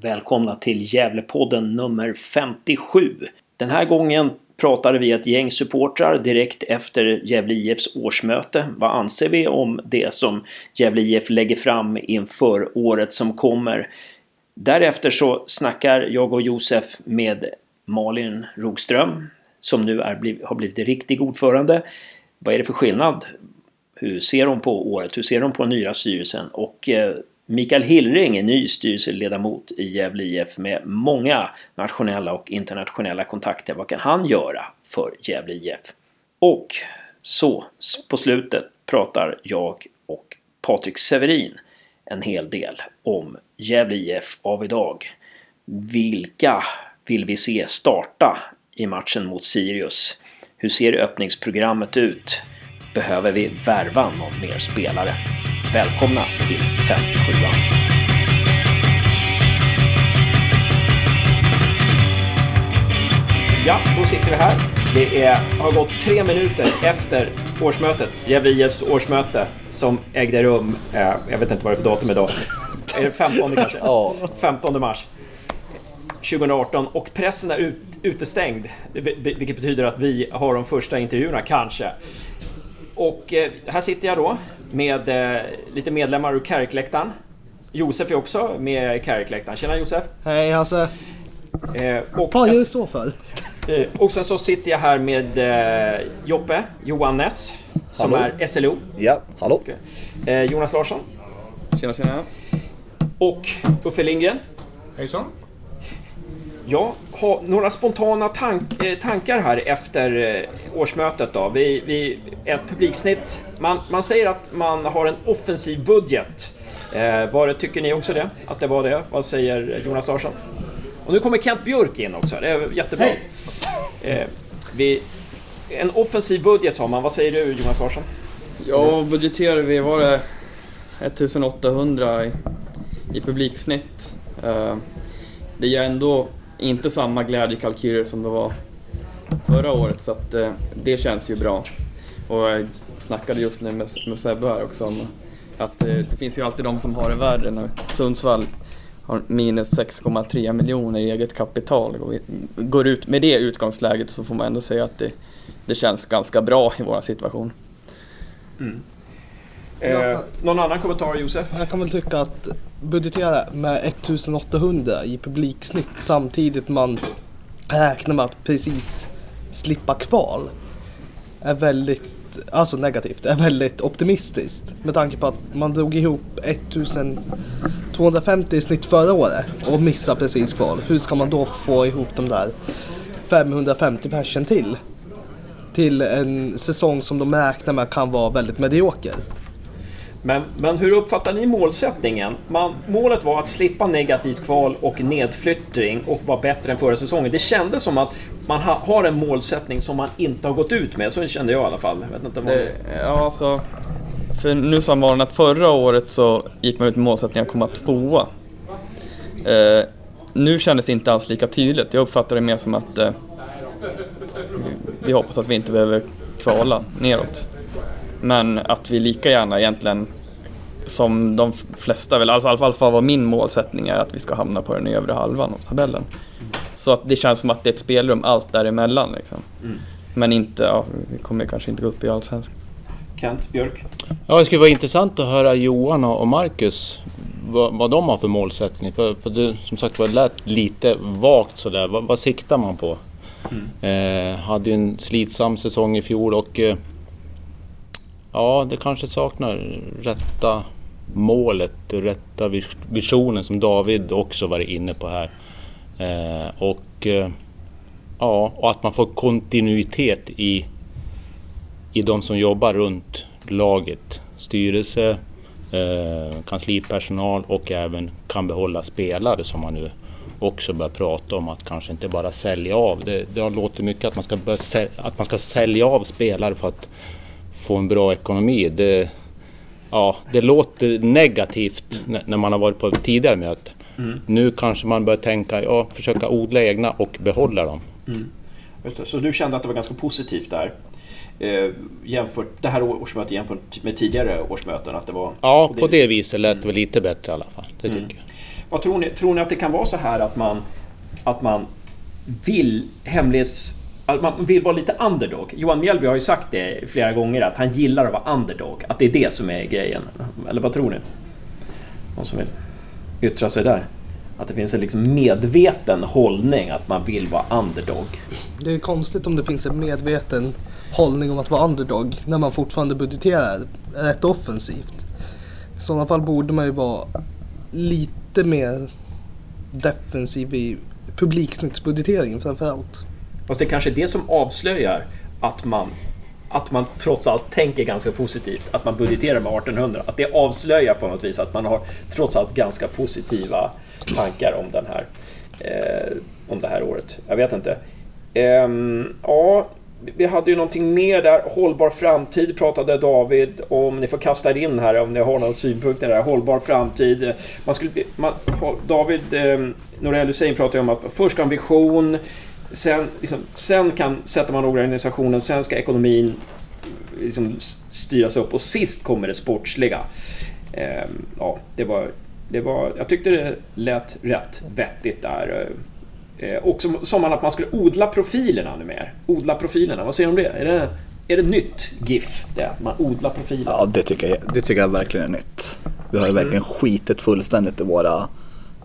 Välkomna till Gävlepodden nummer 57. Den här gången pratade vi ett gäng supportrar direkt efter Gävle IFs årsmöte. Vad anser vi om det som Gävle IF lägger fram inför året som kommer? Därefter så snackar jag och Josef med Malin Rogström som nu är, har blivit riktig ordförande. Vad är det för skillnad? Hur ser de på året? Hur ser de på den nya styrelsen? Och eh, Mikael Hillring är ny styrelseledamot i Gävle IF med många nationella och internationella kontakter. Vad kan han göra för Gävle IF? Och så på slutet pratar jag och Patrik Severin en hel del om Gävle IF av idag. Vilka vill vi se starta i matchen mot Sirius? Hur ser öppningsprogrammet ut? Behöver vi värva någon mer spelare? Välkomna till 57 Ja, då sitter vi här. Det är, har gått tre minuter efter årsmötet, Gävle IFs årsmöte, som ägde rum, eh, jag vet inte vad det är för datum idag. Är det 15 kanske? Ja. 15 mars 2018 och pressen är ut, utestängd. Vilket betyder att vi har de första intervjuerna, kanske. Och eh, här sitter jag då med eh, lite medlemmar ur Kärkläktaren. Josef är också med i Kärkläktaren. Tjena Josef! Hej Hasse! Eh, och Vad gör du så för? Eh, och sen så sitter jag här med eh, Joppe, Johan Ness, som hallå. är SLO. Ja, hallå! Eh, Jonas Larsson. Tjena tjena! Och Uffe Lindgren. Hejsan! Jag har några spontana tank, eh, tankar här efter eh, årsmötet. Då. Vi, vi, ett publiksnitt. Man, man säger att man har en offensiv budget. Eh, var det, tycker ni också det? Att det var det? Vad säger Jonas Larsson? Och nu kommer Kent Björk in också. Det är jättebra. Eh, vi, en offensiv budget har man. Vad säger du Jonas Larsson? Ja, budgeterar vi var det 1800 i, i publiksnitt. Eh, det ger ändå inte samma glädjekalkyler som det var förra året så att eh, det känns ju bra. Och jag snackade just nu med, med Sebbe här också om att eh, det finns ju alltid de som har det värre när Sundsvall har minus 6,3 miljoner i eget kapital. Och vi går ut med det utgångsläget så får man ändå säga att det, det känns ganska bra i vår situation. Mm. Eh, någon annan kommentar Josef? Jag kan väl tycka att budgetera med 1800 i publiksnitt samtidigt man räknar med att precis slippa kval är väldigt, alltså negativt, är väldigt optimistiskt. Med tanke på att man drog ihop 1250 i snitt förra året och missade precis kval. Hur ska man då få ihop de där 550 persen till? Till en säsong som de räknar med kan vara väldigt medioker. Men, men hur uppfattar ni målsättningen? Man, målet var att slippa negativt kval och nedflyttning och vara bättre än förra säsongen. Det kändes som att man ha, har en målsättning som man inte har gått ut med. Så kände jag i alla fall. Jag vet inte vad... det, ja, alltså, för nu sa man att förra året så gick man ut med målsättningen att komma tvåa. Eh, nu kändes det inte alls lika tydligt. Jag uppfattar det mer som att eh, vi hoppas att vi inte behöver kvala neråt. Men att vi lika gärna egentligen, som de flesta väl, alltså i alla fall vad min målsättning är, att vi ska hamna på den övre halvan av tabellen. Så att det känns som att det är ett spelrum allt däremellan. Liksom. Mm. Men inte, ja, vi kommer kanske inte gå upp i Allsvenskan. Kent Björk? Ja, det skulle vara intressant att höra Johan och Marcus vad, vad de har för målsättning. För, för du, som sagt var, lät lite vagt sådär. Vad, vad siktar man på? Mm. Eh, hade ju en slitsam säsong i fjol och eh, Ja, det kanske saknar rätta målet, rätta visionen som David också varit inne på här. Eh, och, eh, ja, och att man får kontinuitet i, i de som jobbar runt laget. Styrelse, eh, kanslipersonal och även kan behålla spelare som man nu också börjar prata om att kanske inte bara sälja av. Det, det låtit mycket att man, ska börja, att man ska sälja av spelare för att få en bra ekonomi. Det, ja, det låter negativt mm. när man har varit på tidigare möten. Mm. Nu kanske man börjar tänka, ja, försöka odla egna och behålla dem. Mm. Så du kände att det var ganska positivt där? Eh, jämfört, det här årsmötet jämfört med tidigare årsmöten? Att det var ja, på det, på det viset lät det väl lite bättre i alla fall. Det mm. tycker jag. vad tror ni? Tror ni att det kan vara så här att man, att man vill hemlighets... Alltså, man vill vara lite underdog. Johan Mjällby har ju sagt det flera gånger att han gillar att vara underdog. Att det är det som är grejen. Eller vad tror ni? Någon som vill yttra sig där? Att det finns en liksom medveten hållning att man vill vara underdog. Det är konstigt om det finns en medveten hållning om att vara underdog när man fortfarande budgeterar rätt offensivt. I sådana fall borde man ju vara lite mer defensiv i publiksnittsbudgeteringen framförallt. Fast det är kanske är det som avslöjar att man, att man trots allt tänker ganska positivt. Att man budgeterar med 1800. Att det avslöjar på något vis att man har trots allt ganska positiva tankar om, den här, eh, om det här året. Jag vet inte. Ehm, ja, vi hade ju någonting mer där. Hållbar framtid pratade David om. Ni får kasta er in här om ni har någon synpunkt där. Hållbar framtid. Man skulle, man, David eh, Norell Hussein pratade om att först ska en vision. Sen, liksom, sen kan, sätter man organisationen, sen ska ekonomin liksom, styras upp och sist kommer det sportsliga. Eh, ja, det var, det var, jag tyckte det lät rätt vettigt där. Eh, och som, som att man skulle odla profilerna nu mer. Odla profilerna, vad säger du om det? Är det, är det nytt GIF? Det, att man odlar profilerna? Ja, det tycker, jag, det tycker jag verkligen är nytt. Vi har ju verkligen skitit fullständigt i våra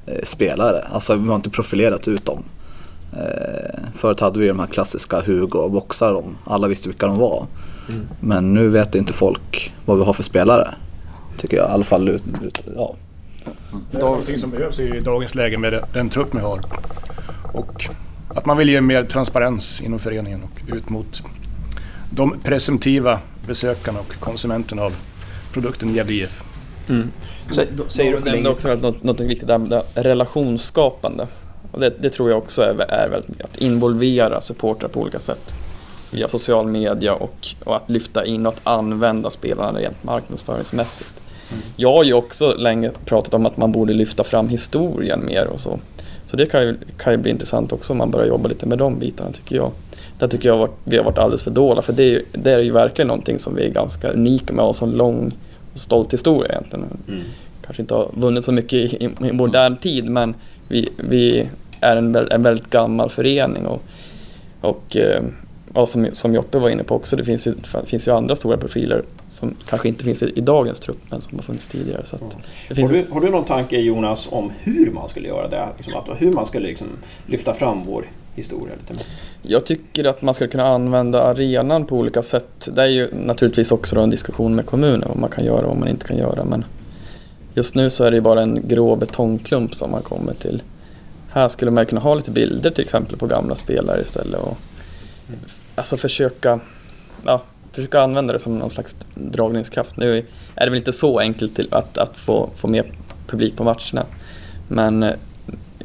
eh, spelare. Alltså vi har inte profilerat ut dem. Eh, förut hade vi de här klassiska Hugo och boxar. Alla visste vilka de var. Mm. Men nu vet inte folk vad vi har för spelare. Tycker jag i alla fall. Ut, ut, ja. Det är någonting som behövs i dagens läge med den trupp vi har. Och att man vill ge mer transparens inom föreningen och ut mot de presumtiva besökarna och konsumenterna av produkten Gävle IF. Mm. Säger du nämnde också något, något viktigt där, relationsskapande. Och det, det, tror jag också är, är väldigt att involvera supportrar på olika sätt. Via social media och, och att lyfta in och att använda spelarna rent marknadsföringsmässigt. Mm. Jag har ju också länge pratat om att man borde lyfta fram historien mer och så. Så det kan ju, kan ju bli intressant också om man börjar jobba lite med de bitarna tycker jag. Där tycker jag vi har varit alldeles för dåliga för det är, ju, det är ju verkligen någonting som vi är ganska unika med och så lång och stolt historia egentligen. Mm. Kanske inte har vunnit så mycket i, i modern tid men vi, vi är en, en väldigt gammal förening och, och ja, som, som Joppe var inne på också, det finns ju, finns ju andra stora profiler som kanske inte finns i, i dagens trupp men som har funnits tidigare. Så mm. har, du, har, du, någon tanke Jonas om hur man skulle göra det? Liksom att, hur man skulle liksom lyfta fram vår historia lite mer? Jag tycker att man ska kunna använda arenan på olika sätt. Det är ju naturligtvis också en diskussion med kommunen vad man kan göra och vad man inte kan göra men just nu så är det bara en grå betongklump som man kommer till. Här skulle man kunna ha lite bilder till exempel på gamla spelare istället och mm. alltså försöka ja, försöka använda det som någon slags dragningskraft. Nu är det väl inte så enkelt till att, att få, få mer publik på matcherna. Men eh,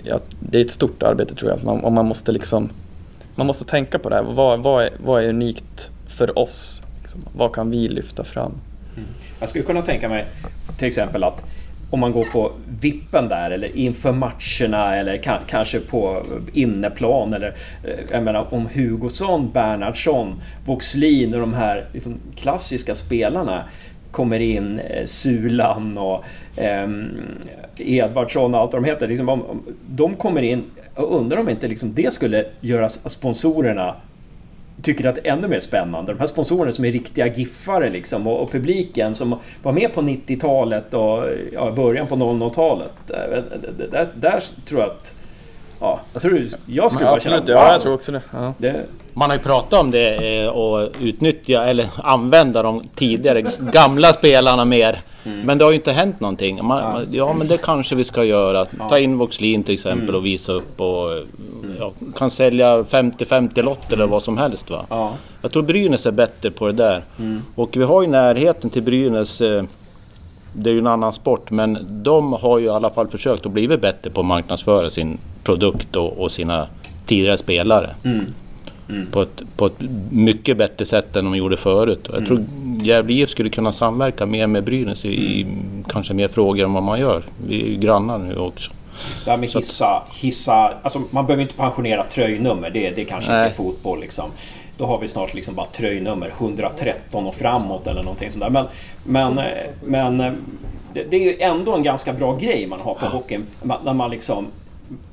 ja, det är ett stort arbete tror jag. Man, och man måste liksom man måste tänka på det här. Vad, vad, är, vad är unikt för oss? Liksom, vad kan vi lyfta fram? Mm. Jag skulle kunna tänka mig till exempel att om man går på vippen där eller inför matcherna eller kanske på inneplan eller eh, jag menar om Hugosson, Bernhardsson, Voxlin och de här liksom, klassiska spelarna kommer in, eh, Sulan och eh, Edvardsson och allt vad de heter. Liksom, om, om de kommer in, och undrar om inte liksom det skulle göra sponsorerna tycker att det är ännu mer spännande. De här sponsorerna som är riktiga giffare liksom och, och publiken som var med på 90-talet och ja, början på 00-talet. Där, där, där, tror jag att... Ja, jag tror jag skulle bara känna... Wow. Ja, jag tror också det. Ja. det. Man har ju pratat om det och utnyttja eller använda de tidigare gamla spelarna mer. Mm. Men det har ju inte hänt någonting. Man, ja. ja. men det kanske vi ska göra. Ta in Voxlin till exempel mm. och visa upp och ja, kan sälja 50-50 lotter eller vad som helst. Va? Ja. Jag tror Brynäs är bättre på det där. Mm. Och vi har ju närheten till Brynäs. Eh, det är ju en annan sport men de har ju i alla fall försökt att bli bättre på att marknadsföra sin produkt och, och sina tidigare spelare. Mm. Mm. På, ett, på ett mycket bättre sätt än de gjorde förut. Jag mm. tror Gävle IF skulle kunna samverka mer med Brynäs i, i, kanske mer frågor än vad man gör. Vi är ju grannar nu också. Det här med hissa, hissa... Alltså man behöver inte pensionera tröjnummer. Det, det kanske Nej. inte är fotboll liksom. Då har vi snart liksom bara tröjnummer 113 och framåt eller någonting sånt där. Men, men, men det, det är ju ändå en ganska bra grej man har på hockeyn. När man liksom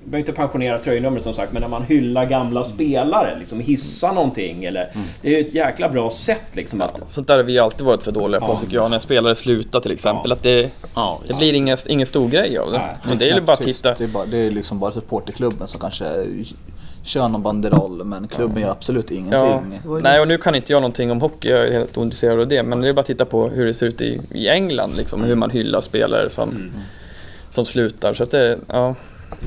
behöver inte pensionera tröjnumret som sagt, men när man hyllar gamla spelare, liksom hissar någonting eller... Det är ju ett jäkla bra sätt liksom att... Sånt där har vi alltid varit för dåliga på Ja. tycker jag, när spelare slutar till exempel. Att det, Ja, det blir ingen, ingen stor grej av det. Nej. Men det är ju bara att titta. Det är, bara, det är liksom bara supporterklubben som kanske kör någon banderoll men klubben gör absolut Ja. ingenting. Nej, och nu kan inte jag någonting om hockey, jag är helt ointresserad av det. Men det är bara att titta på hur det ser ut i, i England, liksom, hur man hyllar spelare som, som slutar. Så att det, ja.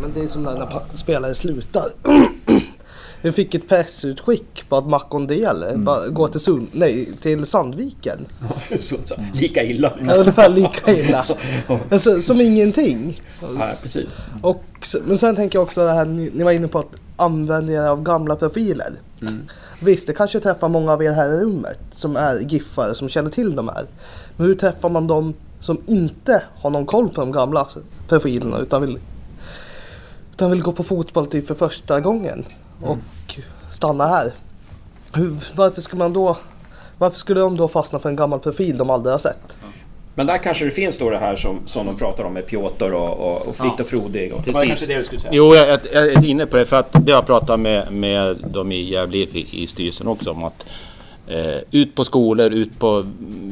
Men det är som när när spelare slutar. Vi fick ett pressutskick på att Makondele Mm. bara går till, Sund, nej, till Sandviken. så, så, lika illa. Ja, Ungefär lika illa. Alltså, som ingenting. Ja, precis. Och, men sen tänker jag också det här ni, ni var inne på att använda er av gamla profiler. Visst, det kanske träffar många av er här i rummet som är giffare som känner till de här. Men hur träffar man dem som inte har någon koll på de gamla profilerna utan vill, utan vill gå på fotboll typ för första gången och stanna här? Hur, varför ska man då varför skulle de då fastna för en gammal profil de aldrig har sett? Men där kanske det finns då det här som, som de pratar om med Piotr och, och, och Frodig. Och, det var Precis. kanske det du skulle säga? Jo, jag, jag är inne på det för att det har jag pratat med, med dem i Gävle i, i styrelsen också om att eh, ut på skolor, ut på,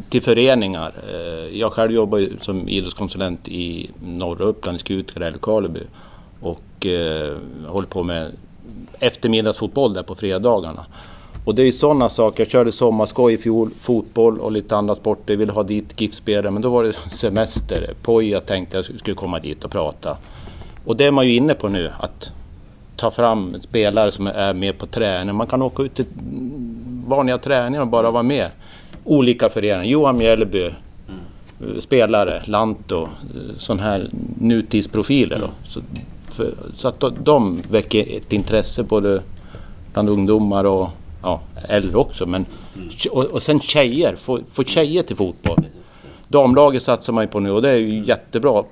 till föreningar. Eh, jag själv jobbar som idrottskonsulent i norra Uppland, i Skutskär, Älvkarleby och eh, håller på med eftermiddagsfotboll där på fredagarna. Och det är ju sådana saker. Jag körde sommarskoj i fjol, fotboll och lite andra sporter. Jag ville ha dit GIF-spelare, men då var det semester. Poja tänkte jag skulle komma dit och prata. Och det är man ju inne på nu, att ta fram spelare som är med på träning. Man kan åka ut till vanliga träningar och bara vara med. Olika föreningar. Johan Mjällby, eh, spelare, Lanto, sån här nutidsprofiler. Då. Så, för, så att de, de väcker ett intresse både bland ungdomar och ja, äldre också. Men, och, och sen tjejer, få, få tjejer till fotboll. Damlaget satsar man ju på nu och det är ju jättebra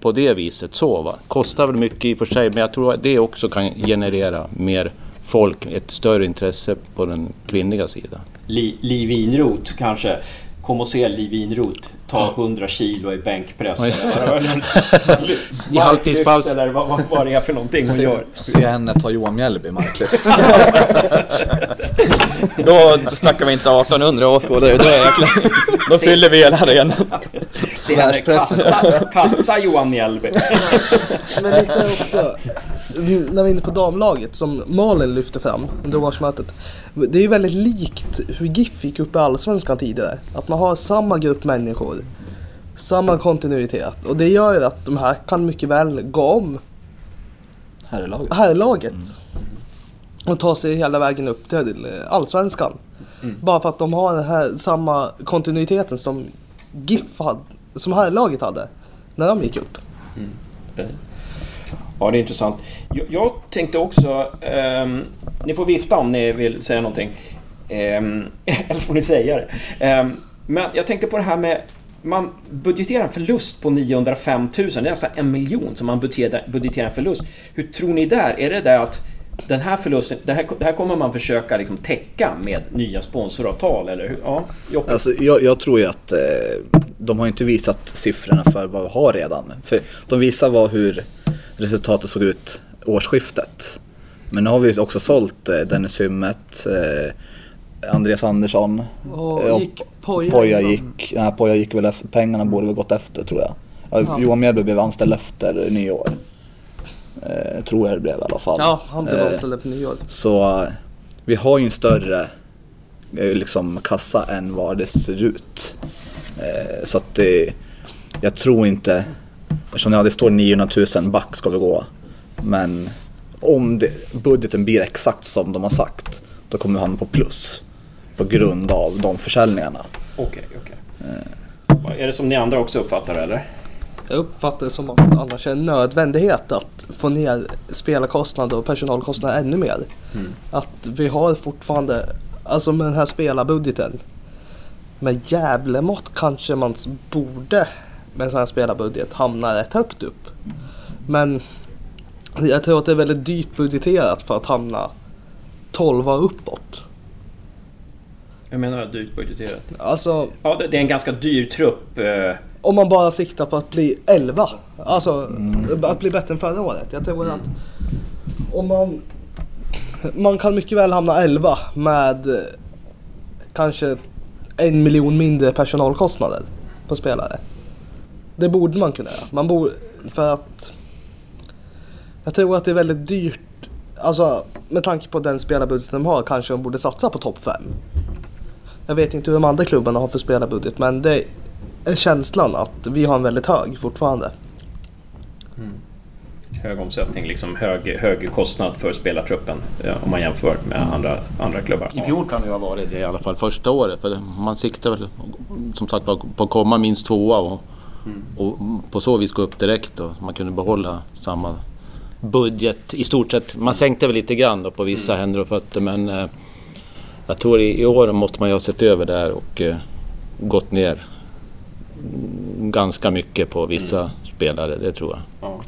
på det viset. Så, va? Kostar väl mycket i och för sig men jag tror att det också kan generera mer folk, ett större intresse på den kvinnliga sidan. Li, Liv Inrot kanske. Kom och se Liv Inrot ta 100 kilo i bänkpress. I halvtidspaus. Eller vad, vad, vad det är för någonting hon gör. Se henne ta Johan Mjällby i marklyft. Då snackar vi inte 1800 åskådare, då, är då fyller vi hela arenan. Se henne kasta, kasta Johan Mjällby. Men lite också, när vi är inne på damlaget som Malin lyfte fram under årsmötet. Det är ju väldigt likt hur GIF gick upp i Allsvenskan tidigare. Att man har samma grupp människor, samma kontinuitet. Och det gör att de här kan mycket väl gå om Här är laget. herrlaget. Och ta sig hela vägen upp till Allsvenskan. Bara för att de har den här samma kontinuiteten som GIF hade, som herrlaget hade. När de gick upp. Mm. Eh. Ja, det är intressant. Jag, jag tänkte också... ehm, ni får vifta om ni vill säga någonting. Um, eller så får ni säga det. Ehm, men jag tänkte på det här med... Man budgeterar en förlust på 905 000. Det är nästan en miljon som man budgeterar, budgeterar en förlust. Hur tror ni där? Är det där att den här förlusten, det här, det här kommer man försöka liksom täcka med nya sponsoravtal, eller hur? Ja? Alltså, jag, jag tror ju att eh, de har inte visat siffrorna för vad vi har redan. För de visar vad, hur resultatet såg ut årsskiftet. Men nu har vi också sålt eh, Dennis Hymmet, eh, Andreas Andersson. Och eh, gick Poja Poja gick, nej, Poja gick väl efter, pengarna borde väl gått efter tror jag. Ja, Johan Mjällby blev anställd efter nyår. Eh, tror jag det blev i alla fall. Ja, han blev Eh, anställd efter nyår. så eh, vi har ju en större eh, liksom, kassa än vad det ser ut. Eh, så att det, jag tror inte, eftersom ja, det står 900 000 back ska vi gå. Men om det, budgeten blir exakt som de har sagt, då kommer vi hamna på plus. På grund av de försäljningarna. Okej, okej. Är det som ni andra också uppfattar eller? Jag uppfattar det som att annars är en nödvändighet att få ner spelarkostnader och personalkostnader ännu mer. Att vi har fortfarande, alltså med den här spelarbudgeten. Med Gävlemått kanske man borde med en sån här spelarbudget hamna rätt högt upp. Men jag tror att det är väldigt dyrt budgeterat för att hamna 12 uppåt. Jag menar dyrt budgeterat. Alltså Ja, det det är en ganska dyr trupp. Om man bara siktar på att bli 11. Alltså att bli bättre än förra året. Jag tror att om man... Man kan mycket väl hamna 11 med eh, kanske en miljon mindre personalkostnader på spelare. Det borde man kunna göra. Man borde, för att... Jag tror att det är väldigt dyrt. Alltså med tanke på den spelarbudget de har kanske de borde satsa på topp 5. Jag vet inte hur de andra klubbarna har för spelarbudget men det känslan att vi har en väldigt hög fortfarande. Hög omsättning, liksom hög, hög kostnad för spelartruppen ja, om man jämför med andra, andra klubbar. I fjol kan det ju ha varit det i alla fall första året. För man siktar väl som sagt på att komma minst tvåa och, och på så vis gå upp direkt. Och man kunde behålla samma budget i stort sett. Man sänkte väl lite grann då på vissa händer och fötter men eh, jag tror i, i år måste man ju ha sett över det här och eh, gått ner mm, ganska mycket på vissa spelare, det tror jag. Ja.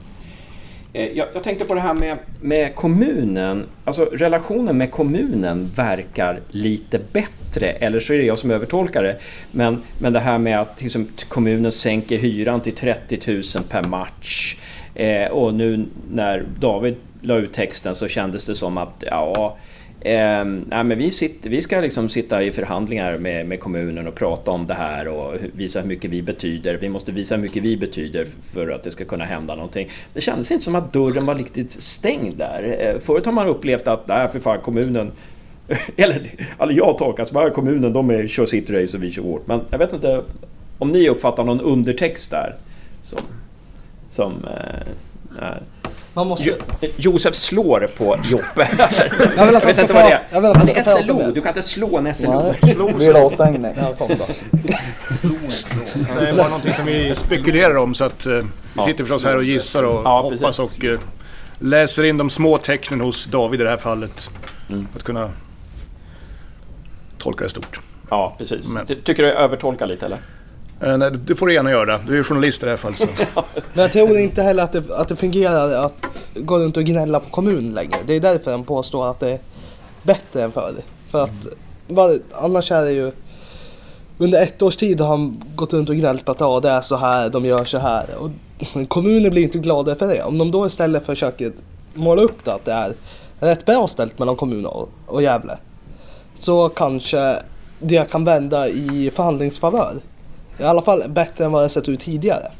Eh, Jag, jag tänkte på det här med, med kommunen. Alltså relationen med kommunen verkar lite bättre. Eller så är det jag som övertolkar det. Men, men det här med att liksom, kommunen sänker hyran till 30 000 per match. Eh, och nu när David la ut texten så kändes det som att ja, Eh, nej, men vi, sitter, vi ska liksom sitta i förhandlingar med, med kommunen och prata om det här och visa hur mycket vi betyder. Vi måste visa hur mycket vi betyder för att det ska kunna hända någonting. Det kändes inte som att dörren var riktigt stängd där. Eh, förut har man upplevt att, nej för fan kommunen eller, eller jag tolkar som att kommunen de är, kör sitt race och vi kör vårt. Men jag vet inte om ni uppfattar någon undertext där som... som eh. Man måste... Jo, Josef slår på Joppe. Jag vill att han ska inte vad det jag vill att Han ska prata SLO, du kan inte slå en SLO. Blir det avstängning? Det är bara någonting som vi spekulerar om så att eh, vi sitter förstås här och gissar och Ja, hoppas och eh, läser in de små tecknen hos David i det här fallet. Mm. För att kunna tolka det stort. Ja, precis. Men- Ty- Tycker du jag övertolkar lite eller? Eh, nej, det får du gärna göra. Du är ju journalist i det här fallet. Så. Men jag tror inte heller att det, att det fungerar att gå runt och gnälla på kommunen längre. Det är därför den påstår att det är bättre än förr. För att var, annars är det ju under ett års tid har han gått runt och gnällt på att ah, det är så här, de gör så här. Och kommunen blir inte gladare för det. Om de då istället försöker måla upp det att det är rätt bra ställt mellan kommunen och, och Gävle. Så kanske det kan vända i förhandlingsfavör. I alla fall bättre än vad det sett ut tidigare.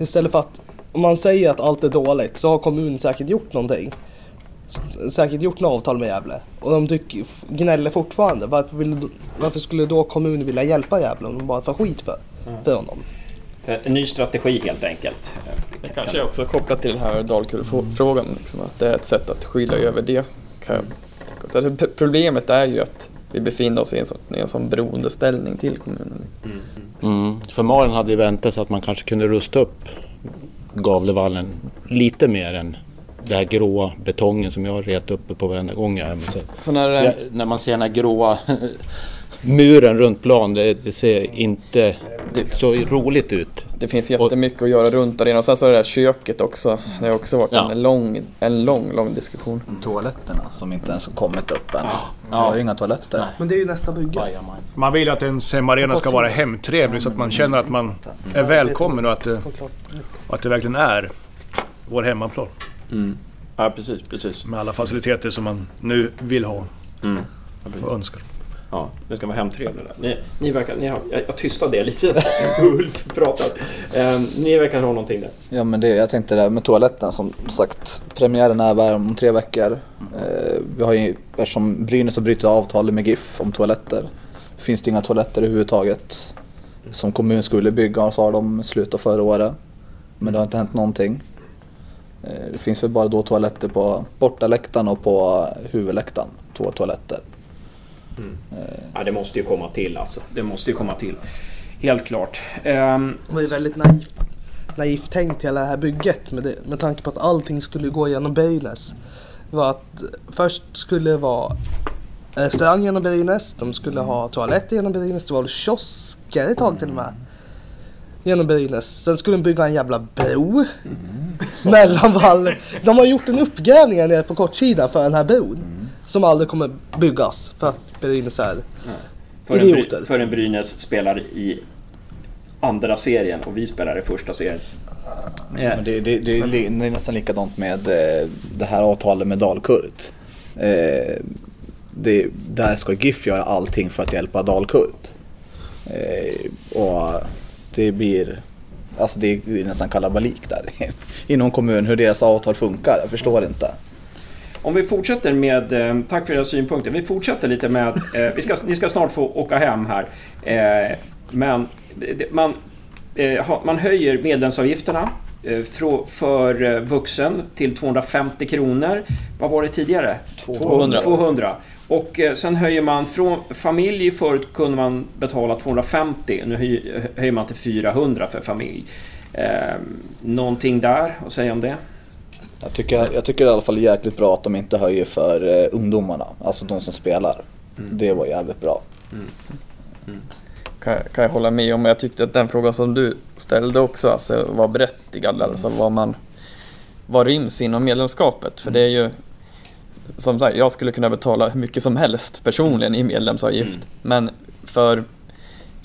Istället för att om man säger att allt är dåligt så har kommunen säkert gjort någonting. Säkert gjort något avtal med Gävle. Och de tycker, gnäller fortfarande. Varför, vill, varför skulle då kommunen vilja hjälpa Gävle om de bara får skit för, för honom? En ny strategi helt enkelt. Det kanske är också kopplat till den här Dalkurd-frågan, liksom, att det är ett sätt att skylla över det. Kan jag tycka. Så det- Problemet är ju att vi befinner oss i en sån, i en sån beroendeställning till kommunen. Mm. För Maren hade ju väntat sig att man kanske kunde rusta upp Gavlevallen lite mer än den här gråa betongen som jag har retat uppe på varenda gång jag är. Så, Så när, ja, när man ser den här gråa muren runt plan, det, det ser inte det, så roligt ut. Det finns jättemycket att göra runt arenan och sen så är det där köket också. Det har också varit Ja. en, lång, en lång, lång diskussion. Toaletterna som inte ens har kommit upp än. Jag har ju inga toaletter. Men det är ju nästa bygge. Man vill att ens hemarena ska vara hemtrevlig så att man känner att man är välkommen och att det, och att det verkligen är vår hemmaplan. Ja, precis, precis. Med alla faciliteter som man nu vill ha och önskar. Ja, det ska vara hemtrevligt. där. Ni, ni verkar... Ni har, jag, jag tystade det lite. Ulf pratar. Eh, ni verkar ha någonting där. Ja men det, jag tänkte det här med toaletten som sagt. Premiären är väl om tre veckor. Eh, vi har ju, eftersom Brynäs har brutit avtalet med GIF om toaletter. Finns det inga toaletter överhuvudtaget. Som kommun skulle bygga så har de slutat förra året. Men det har inte hänt någonting. Eh, det finns väl bara då toaletter på bortaläktaren och på huvudläktaren. Två toaletter. Ja, det måste ju komma till alltså. Det måste ju komma till. Helt klart. Ehm, Det var ju väldigt naivt, naivt tänkt hela det här bygget med, det, med tanke på att allting skulle gå genom. Det var att först skulle det vara restaurang genom Brynäs, de skulle ha toaletter genom Brynäs, det var väl kiosker ett tag till och med. Genom Brynäs. Sen skulle de bygga en jävla bro. Mellan vallen. De har gjort en uppgrävning här nere på kortsidan för den här bron. Som aldrig kommer byggas för att Brynäs är för, en, Bry- idioter. för en Brynäs spelar i andra serien och vi spelar i första serien. Men det, det, det, det är nästan likadant med eh, det här avtalet med Dalkurd. Eh, det, där ska GIF göra allting för att hjälpa Dalkurd. Eh, och det blir, alltså det är nästan kalabalik där inom kommun hur deras avtal funkar. Jag förstår inte. Om vi fortsätter med, eh, tack för era synpunkter, vi fortsätter lite med, eh, vi ska, ni ska snart få åka hem här. Eh, men man, eh, man höjer medlemsavgifterna eh, för vuxen till 250 kronor. Vad var det tidigare? 200. 200. Och sen höjer man från familj, förut kunde man betala 250, nu höj, höjer man till 400 för familj. Eh, någonting där att säga om det? Jag tycker, jag tycker i alla fall jäkligt bra att de inte höjer för eh, ungdomarna, alltså de som spelar. Det var jävligt bra. kan, kan jag hålla med om. Jag tyckte att den frågan som du ställde också alltså, var berättigad. Alltså vad man vad ryms inom medlemskapet. För det är ju som sagt, jag skulle kunna betala hur mycket som helst personligen i medlemsavgift. Men för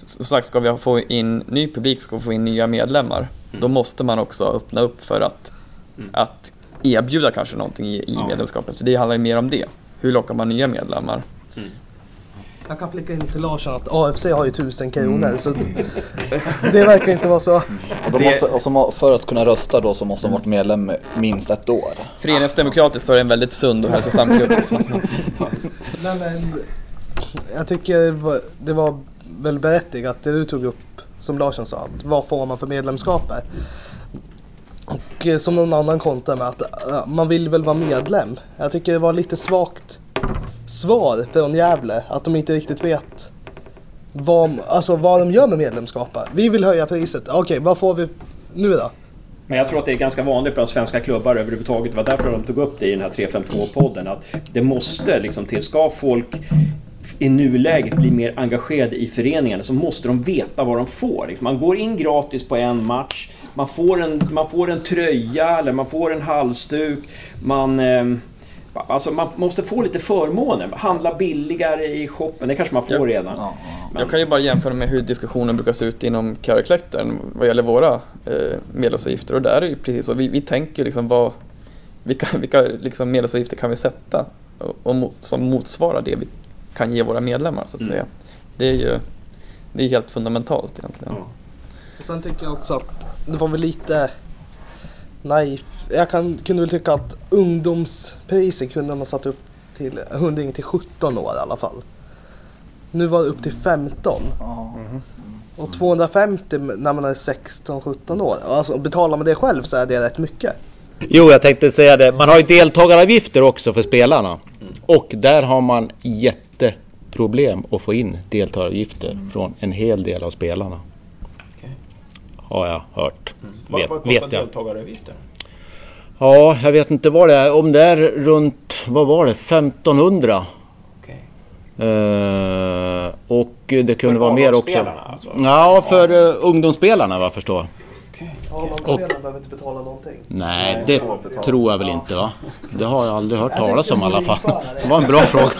som sagt, ska vi få in ny publik, ska vi få in nya medlemmar, då måste man också öppna upp för att, att erbjuda kanske någonting i, i Ja. medlemskapet. För det handlar ju mer om det. Hur lockar man nya medlemmar? Jag kan flika in till Larsson att AFC har ju 1000 kronor så det verkar inte vara så. Och, de måste, och så, för att kunna rösta då så måste de ha varit medlem minst ett år. Föreningsdemokratiskt så är det en väldigt sund och hälsosam klubb. Men, jag tycker det var, det var väl berättigat det du tog upp som Larsson sa. Att vad får man för medlemskapet? Och eh, som någon annan kontrar med att eh, man vill väl vara medlem. Jag tycker det var lite svagt svar från Gävle att de inte riktigt vet vad, alltså vad de gör med medlemskapet. Vi vill höja priset. Okej, vad får vi nu då? Men jag tror att det är ganska vanligt bland svenska klubbar överhuvudtaget. Det var därför de tog upp det i den här 352-podden. Att det måste liksom till. Ska folk i nuläget bli mer engagerade i föreningarna så måste de veta vad de får. Man går in gratis på en match. Man får en, man får en tröja eller man får en halsduk. Man... Eh, Alltså man måste få lite förmåner. Handla billigare i shoppen, det kanske man får Ja. redan. Ja, Men- Jag kan ju bara jämföra med hur diskussionen brukar se ut inom Carraclectern vad gäller våra eh, medlemsavgifter och där är det ju precis så. Vi, vi tänker liksom vad, vilka, vilka liksom medlemsavgifter kan vi sätta och, och som motsvarar det vi kan ge våra medlemmar så att Mm. säga. Det är ju det är helt fundamentalt egentligen. Ja. Och sen tycker jag också att det var väl lite naivt. Jag kan, kunde väl tycka att ungdomspriset kunde man satt upp till hundring till 17 år i alla fall. Nu var det upp till 15. ja. Och 250 när man är 16-17 år. Alltså betalar man det själv så är det rätt mycket. Jo, jag tänkte säga det. Man har ju deltagaravgifter också för spelarna. Och där har man jätteproblem att få in deltagaravgifter från en hel del av spelarna. Har jag hört. Vad, Vet, vad kostar vet jag. deltagaravgiften? Ja, jag vet inte vad det är. Om det är runt, vad var det, 1500. Okej. Eh, och det kunde För vara mer också. Alltså? Ja, för uh, ungdomsspelarna vad jag förstår. A-lagsspelarna behöver inte betala någonting. Nej, det tror jag väl inte va? Det har jag aldrig hört talas om i alla fall. Det var en bra fråga.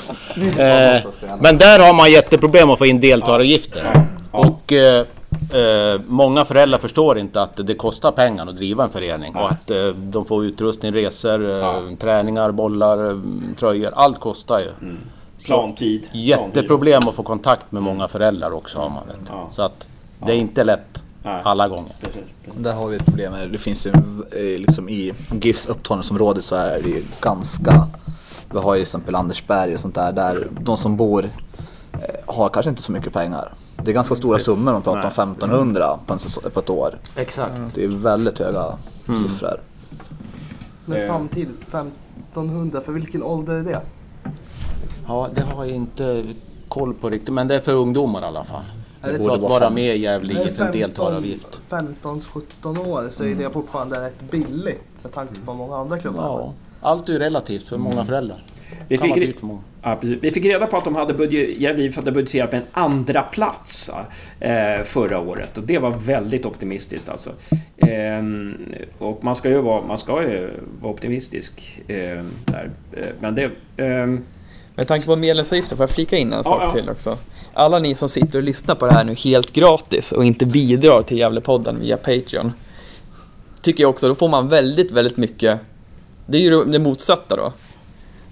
Eh, men där har man jätteproblem att få in deltagaravgifter. Och eh, eh, många föräldrar förstår inte att det kostar pengar att driva en förening. Och att eh, de får utrustning, resor, eh, träningar, bollar, eh, tröjor. Allt kostar ju. Plantid. Jätteproblem att få kontakt med många föräldrar också har man. Vet. Ja. Så att det är inte lätt alla gånger. Där har vi ett problem. Det finns ju eh, liksom i GIFs upptagningsområde så är det ju ganska... Vi har ju till exempel Andersberg och sånt där. Där de som bor har kanske inte så mycket pengar. Det är ganska stora summor, man pratar om 1500 på, en, på ett år. Exakt. Det är väldigt höga siffror. Men Eh. samtidigt 1500, för vilken ålder är det? Ja, det har jag inte koll på riktigt. Men det är för ungdomar i alla fall. Det det borde vara vara fem. med i Gävle IF, en deltagaravgift. 15-17 år så är det fortfarande rätt billigt med tanke på många andra klubbar. Ja, allt är ju relativt för många föräldrar. Vi Kan fick, många. Ja, vi fick reda på att de hade budget, hade budgeterat med en andra plats eh, förra året och det var väldigt optimistiskt alltså. Ehm, och man ska ju vara, man ska ju vara optimistisk eh, där. Eh, men det... ehm, Med tanke på medlemsavgiften, får jag flika in en sak ja. till också? Alla ni som sitter och lyssnar på det här nu helt gratis och inte bidrar till Gävlepodden via Patreon. Tycker jag också, då får man väldigt, väldigt mycket. Det är ju det motsatta då.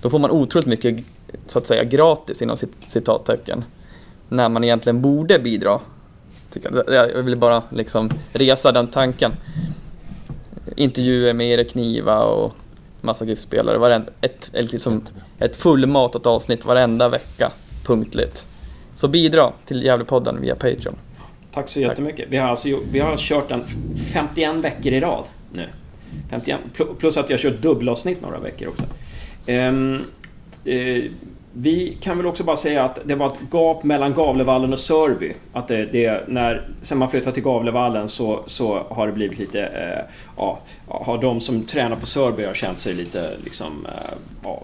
Då får man otroligt mycket, så att säga, gratis inom cit- citattecken. När man egentligen borde bidra. Jag. Vill bara liksom resa den tanken. Intervjuer med Erik Niva och massa GIF-spelare. Ett, ett, liksom, ett fullmatat avsnitt varenda vecka, punktligt. Så bidra till Gävlepodden via Patreon. Tack så jättemycket. Vi har, alltså, vi har kört den 51 veckor i rad nu. 51, pl- plus att jag kört dubbelavsnitt några veckor också. Eh, Eh, vi kan väl också bara säga att det var ett gap mellan Gavlevallen och Sörby. Att det, det, när, sen man flyttade till Gavlevallen så, så har det blivit lite... Eh, ja, har de som tränar på Sörby har känt sig lite, liksom, eh, ja,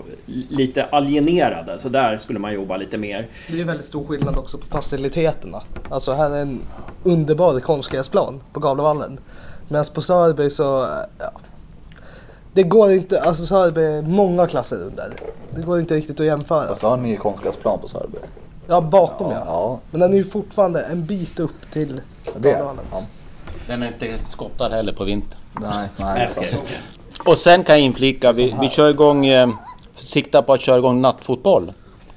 lite alienerade. Så där skulle man jobba lite mer. Det är väldigt stor skillnad också på faciliteterna. Alltså här är en underbar konstgräsplan på Gavlevallen. Medan på Sörby så, eh, ja. Det går inte, alltså Sörby är många klasser under. Det går inte riktigt att jämföra. Fast du har en ny konstgräsplan på Sörby. Ja, bakom ja. Ja, Men den är ju fortfarande en bit upp till det. Ja. Den är inte skottad heller på vintern. Nej, nej. Okej. Och sen kan jag inflika, vi, vi kör igång, eh, siktar på att köra igång nattfotboll.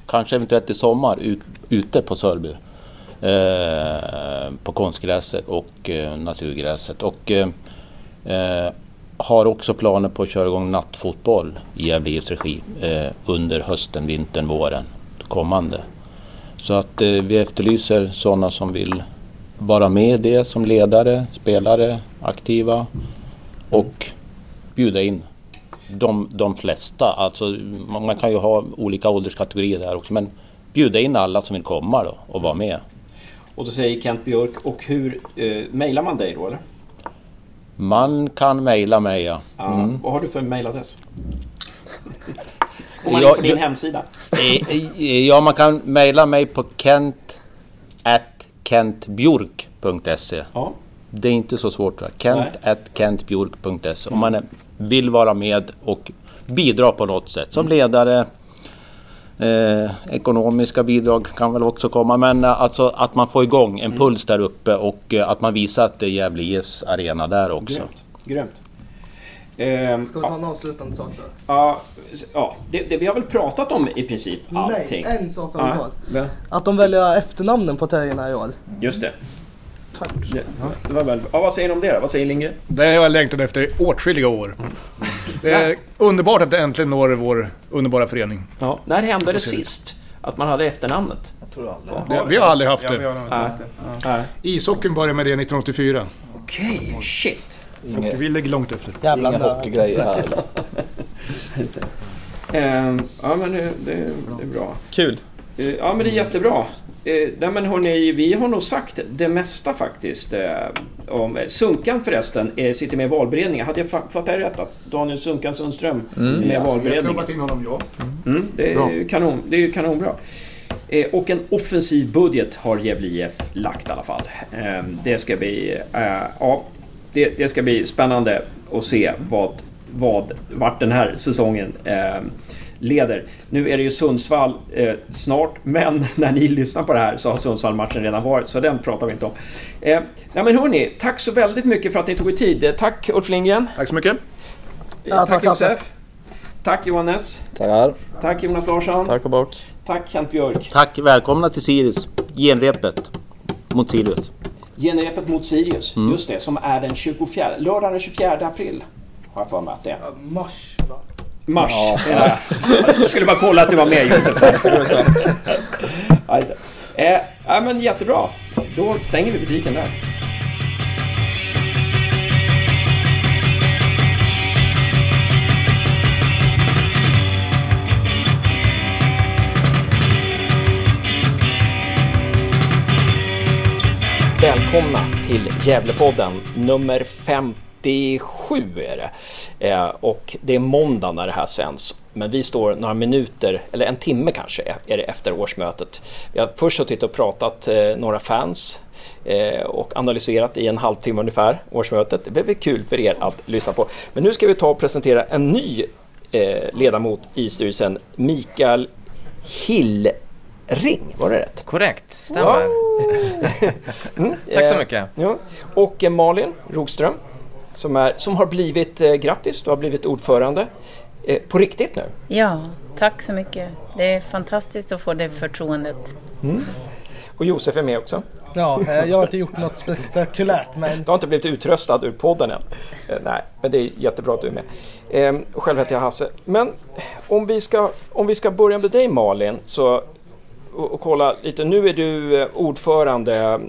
Kanske eventuellt i sommar ut, ute på Sörby. Eh, på konstgräset och eh, naturgräset. Och eh, eh, har också planer på att köra igång nattfotboll i Gävle IFs regi eh, under hösten, vintern, våren kommande. Så att eh, vi efterlyser sådana som vill vara med i det som ledare, spelare, aktiva och bjuda in de, de flesta. Alltså, man kan ju ha olika ålderskategorier där också men bjuda in alla som vill komma då och vara med. Och då säger Kent Björk, och hur eh, mejlar man dig då eller? Man kan mejla mig ja. Ja, Vad har du för mejladress? Går man in på din jag- hemsida? Eh, eh, Ja, man kan mejla mig på kent at kentbjork.se. Ja. Det är inte så svårt. Va? Kent at kentbjork.se. Om man är- vill vara med och bidra på något sätt. Som ledare. Eh, ekonomiska bidrag kan väl också komma. Men eh, alltså att man får igång en puls där uppe och eh, att man visar att det är Gävle IFs arena där också. Grymt. Grymt. Ehm, Ska vi ta en avslutande sak då? ja, ja, det, det, vi har väl pratat om i princip allting. Nej, en sak har vi Ja, kvar. Att de väljer efternamnen på tröjorna i år. Just det. Det, det var väl, ja, vad säger ni om det då? Vad säger Lindgren? Det har jag längtat efter i åtskilliga år. Det är underbart att det äntligen når vår underbara förening. Ja. När hände det sist? Att man hade efternamnet? Jag tror aldrig. Det, vi har aldrig haft Ja, det. Nej. haft det. Ja. Ishockeyn började med det 1984. Okej, shit. Och vi ligger långt efter. Jävla Inga hockeygrejer här eller? Ehm, ja, men det, det, det är bra. Kul. Eh, Ja, men det är jättebra. Eh, nej, men hörni, vi har nog sagt det mesta faktiskt. Eh, om, Sunkan förresten sitter med i valberedningen. Hade jag fa- fattat det rätt? Att Daniel Sunkan Sundström är med i valberedningen? in honom, ja. Mm, det, är ju kanon, det är ju kanonbra. Och en offensiv budget har Gävle IF lagt i alla fall. Eh, det ska bli... Ja, det, det ska bli spännande att se vad, vad, vart den här säsongen eh, leder. Nu är det ju Sundsvall eh, snart, men när ni lyssnar på det här så har Sundsvall-matchen redan varit, så den pratar vi inte om. Eh, ja, men hörni, tack så väldigt mycket för att ni tog er tid. Eh, Tack Ulf Lindgren. Tack så mycket. Ja, tack tack, Josef. Tack Johannes. Tackar. Tack Jonas Larsson. Tack och bock. Tack Kent Björk. Tack, välkomna till Sirius. Genrepet mot Sirius. Genrepet mot Sirius, just det, som är den 24, lördag den 24 april. Har jag för mig att det är. Mars va? Mars. Ja. Jag skulle bara kolla att du var med Josef. ja, just det. Eh, ja, men jättebra. Då stänger vi butiken där. Välkomna till Gävlepodden nummer 57 är det. Eh, och det är måndag när det här sänds. Men vi står några minuter, eller en timme kanske, är det efter årsmötet. Vi har först suttit och pratat eh, några fans eh, och analyserat i en halvtimme ungefär årsmötet. Det blev kul för er att lyssna på. Men nu ska vi ta och presentera en ny eh, ledamot i styrelsen, Mikael Hillring, var det rätt? Korrekt, stämmer. Tack så Eh, mycket. Ja. Och eh, Malin Rogström som, är, som har blivit, eh, grattis, du har blivit ordförande eh, på riktigt nu. Ja, tack så mycket. Det är fantastiskt att få det förtroendet. Och Josef är med också. Ja, eh, jag har inte gjort något spektakulärt men Du har inte blivit utröstad ur podden än. Eh, nej, men det är jättebra att du är med. Eh, och själv heter jag Hasse. Men om vi ska, om vi ska börja med dig Malin så, och, och kolla lite. Nu är du eh, ordförande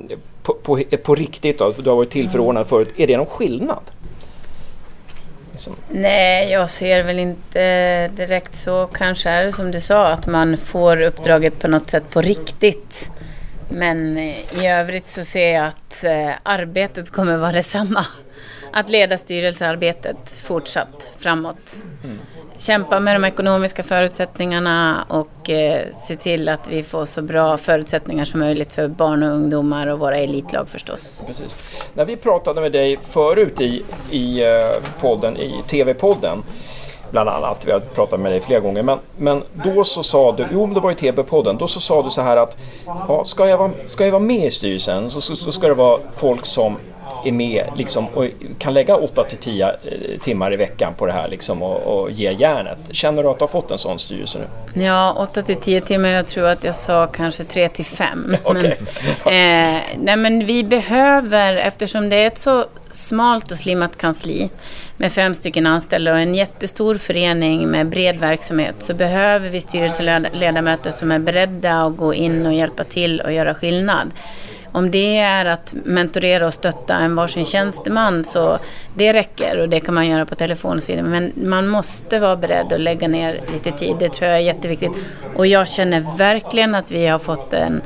på, på, på riktigt då, för du har varit tillförordnad förut. Är det någon skillnad? Liksom, Nej, jag ser väl inte direkt så. Kanske är det som du sa, att man får uppdraget på något sätt på riktigt. Men i övrigt så ser jag att eh, arbetet kommer vara detsamma. Att leda styrelsearbetet fortsatt framåt. Kämpa med de ekonomiska förutsättningarna och eh, se till att vi får så bra förutsättningar som möjligt för barn och ungdomar och våra elitlag förstås. Precis. När vi pratade med dig förut i, i eh, podden, i TV-podden, bland annat, vi har pratat med dig flera gånger, men, men då så sa du, jo det var i TV-podden, då så sa du så här att ja, ska, jag vara, ska jag vara med i styrelsen så, så, så ska det vara folk som är med liksom, och kan lägga 8 till 10 eh, timmar i veckan på det här liksom, och, och ge järnet. Känner du att du har fått en sån styrelse nu? Ja, 8 till 10 timmar. Jag tror att jag sa kanske 3 till 5. Okej. Men, eh, nej, men vi behöver, eftersom det är ett så smalt och slimmat kansli med fem stycken anställda och en jättestor förening med bred verksamhet så behöver vi styrelseledamöter som är beredda att gå in och hjälpa till och göra skillnad. Om det är att mentorera och stötta en varsin tjänsteman så det räcker och det kan man göra på telefon och så vidare. Men man måste vara beredd att lägga ner lite tid, det tror jag är jätteviktigt. Och jag känner verkligen att vi har fått en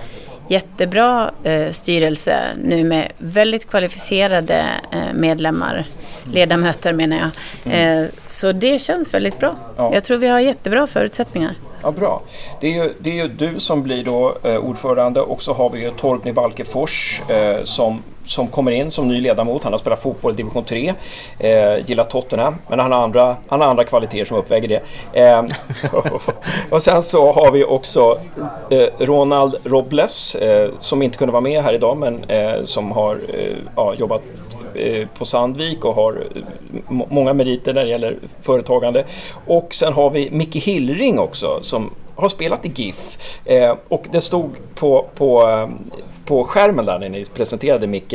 jättebra eh, styrelse nu med väldigt kvalificerade eh, medlemmar, ledamöter menar jag. Eh, så det känns väldigt bra. Ja. Jag tror vi har jättebra förutsättningar. Ja, bra. Det är, ju, det är ju du som blir då eh, ordförande och så har vi ju Torgny Balkefors eh, som, som kommer in som ny ledamot. Han har spelat fotboll i division 3, eh, gillar Tottenham, men han har andra, han har andra kvaliteter som uppväger det. Eh, och sen så har vi också eh, Ronald Robles eh, som inte kunde vara med här idag men eh, som har eh, ja, jobbat Eh, på Sandvik och har eh, många meriter när det gäller företagande. Och sen har vi Micke Hillring också som har spelat i GIF. Eh, och det stod på, på, eh, på skärmen där när ni presenterade Micke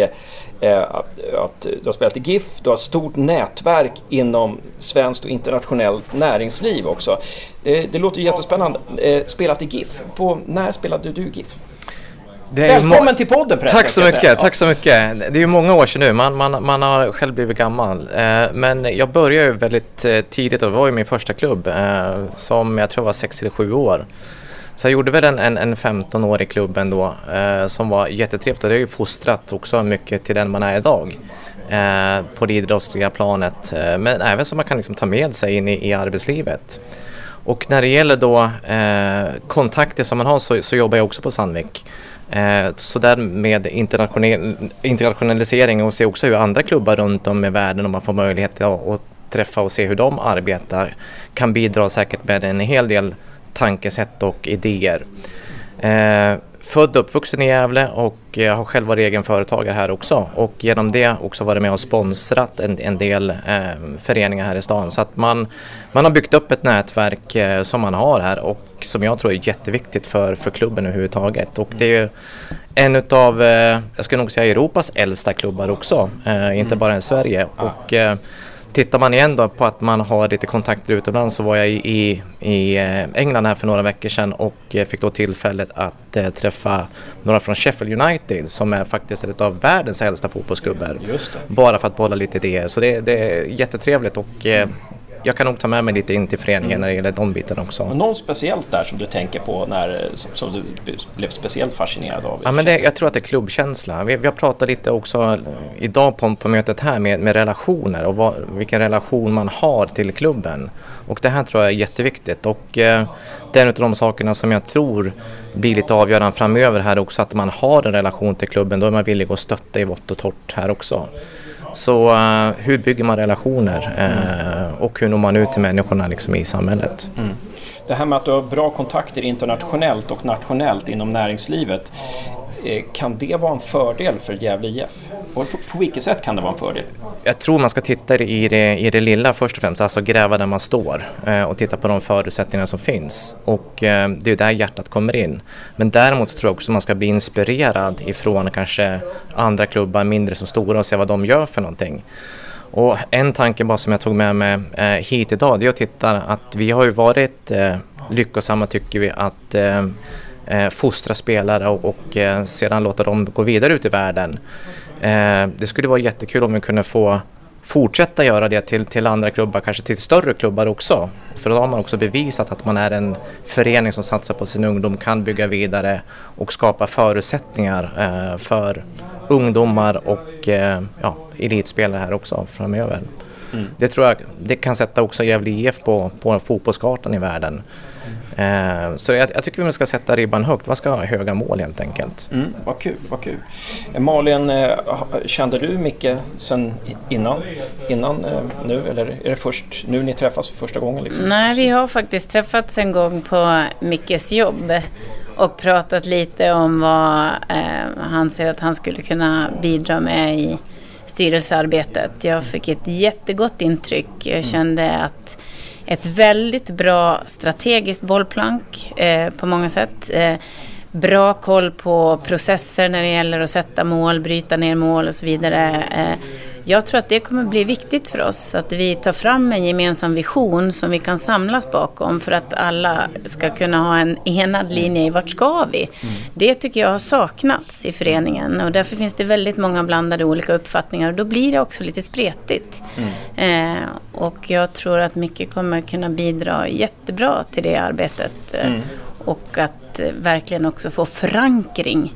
eh, att, att du har spelat i GIF, du har ett stort nätverk inom svenskt och internationellt näringsliv också. Det, det låter jättespännande. Eh, spelat i GIF. På, när spelade du GIF? Det är ju må- Välkommen till podden förresten. Tack så mycket, säga. tack så mycket. Det är ju många år sedan nu, man, man, man har själv blivit gammal. Eh, men jag började ju väldigt eh, tidigt och det var ju min första klubb eh, som jag tror var 6 eller 7 år. Så jag gjorde väl en, en, en 15 år i klubben då eh, som var jättetrevligt och det har ju fostrat också mycket till den man är idag. På det idrottsliga planet men även som man kan liksom ta med sig in i, i arbetslivet. Och när det gäller då eh, kontakter som man har så, så jobbar jag också på Sandvik. Eh, så där med internationalisering och se också hur andra klubbar runt om i världen om man får möjlighet att, att träffa och se hur de arbetar kan bidra säkert med en hel del tankesätt och idéer. Eh, född och uppvuxen i Gävle och eh, har själv varit egen företagare här också och genom det också varit med och sponsrat en, en del eh, föreningar här i stan. Så att man, man har byggt upp ett nätverk eh, som man har här och som jag tror är jätteviktigt för, för klubben överhuvudtaget. Och det är ju en utav, eh, jag skulle nog säga Europas äldsta klubbar också, eh, inte bara i Sverige. Och, eh, Tittar man igen då på att man har lite kontakter utomlands så var jag i, i, eh, England här för några veckor sedan och eh, fick då tillfället att eh, träffa några från Sheffield United som är faktiskt en av världens äldsta fotbollsklubbar. Bara för att behålla lite idéer. Så det, det är jättetrevligt och jag kan nog ta med mig lite in till föreningen när det gäller de bitarna också. Och någon speciellt där som du tänker på när, som, som du blev speciellt fascinerad av? Ja, men det, jag tror att det är klubbkänsla. Vi, vi har pratat lite också eh, idag på, på mötet här med, med relationer och vad, vilken relation man har till klubben. Och det här tror jag är jätteviktigt och eh, det är en av de sakerna som jag tror blir lite avgörande framöver här också att man har en relation till klubben. Då är man villig att stötta i vått och torrt här också. Så uh, hur bygger man relationer uh, och hur når man ut till människorna liksom, i samhället? Mm. Det här med att du har bra kontakter internationellt och nationellt inom näringslivet. Eh, kan det vara en fördel för Gävle IF? Och på, på vilket sätt kan det vara en fördel? Jag tror man ska titta i det, i det lilla först och främst, alltså gräva där man står eh, och titta på de förutsättningar som finns. Och eh, det är där hjärtat kommer in. Men däremot tror jag också man ska bli inspirerad ifrån kanske andra klubbar, mindre som stora och se vad de gör för någonting. Och en tanke bara som jag tog med mig hit idag, det är att titta att vi har ju varit lyckosamma tycker vi att eh, fostra spelare och, och eh, sedan låta dem gå vidare ut i världen. Eh, det skulle vara jättekul om vi kunde få fortsätta göra det till, till andra klubbar, kanske till större klubbar också. För då har man också bevisat att man är en förening som satsar på sin ungdom, kan bygga vidare och skapa förutsättningar eh, för ungdomar och eh, ja, elitspelare här också framöver. Mm. Det tror jag det kan sätta också Gävle IF på, på fotbollskartan i världen. Eh, så jag, jag, tycker vi ska sätta ribban högt. Vad ska ha höga mål helt enkelt. Mm, vad kul, vad kul. Malin, eh, kände du Micke sen innan, innan eh, nu eller är det först nu ni träffas för första gången? Liksom? Nej, vi har faktiskt träffats en gång på Mickes jobb och pratat lite om vad eh, han ser att han skulle kunna bidra med i styrelsearbetet. Jag fick ett jättegott intryck. Jag mm. kände att ett väldigt bra strategiskt bollplank eh, på många sätt. Eh, bra koll på processer när det gäller att sätta mål, bryta ner mål och så vidare. Eh, jag tror att det kommer bli viktigt för oss att vi tar fram en gemensam vision som vi kan samlas bakom för att alla ska kunna ha en enad linje i vart ska vi. Mm. Det tycker jag har saknats i föreningen och därför finns det väldigt många blandade olika uppfattningar och då blir det också lite spretigt. Mm. Eh, och jag tror att Micke kommer kunna bidra jättebra till det arbetet eh, mm. och att eh, verkligen också få förankring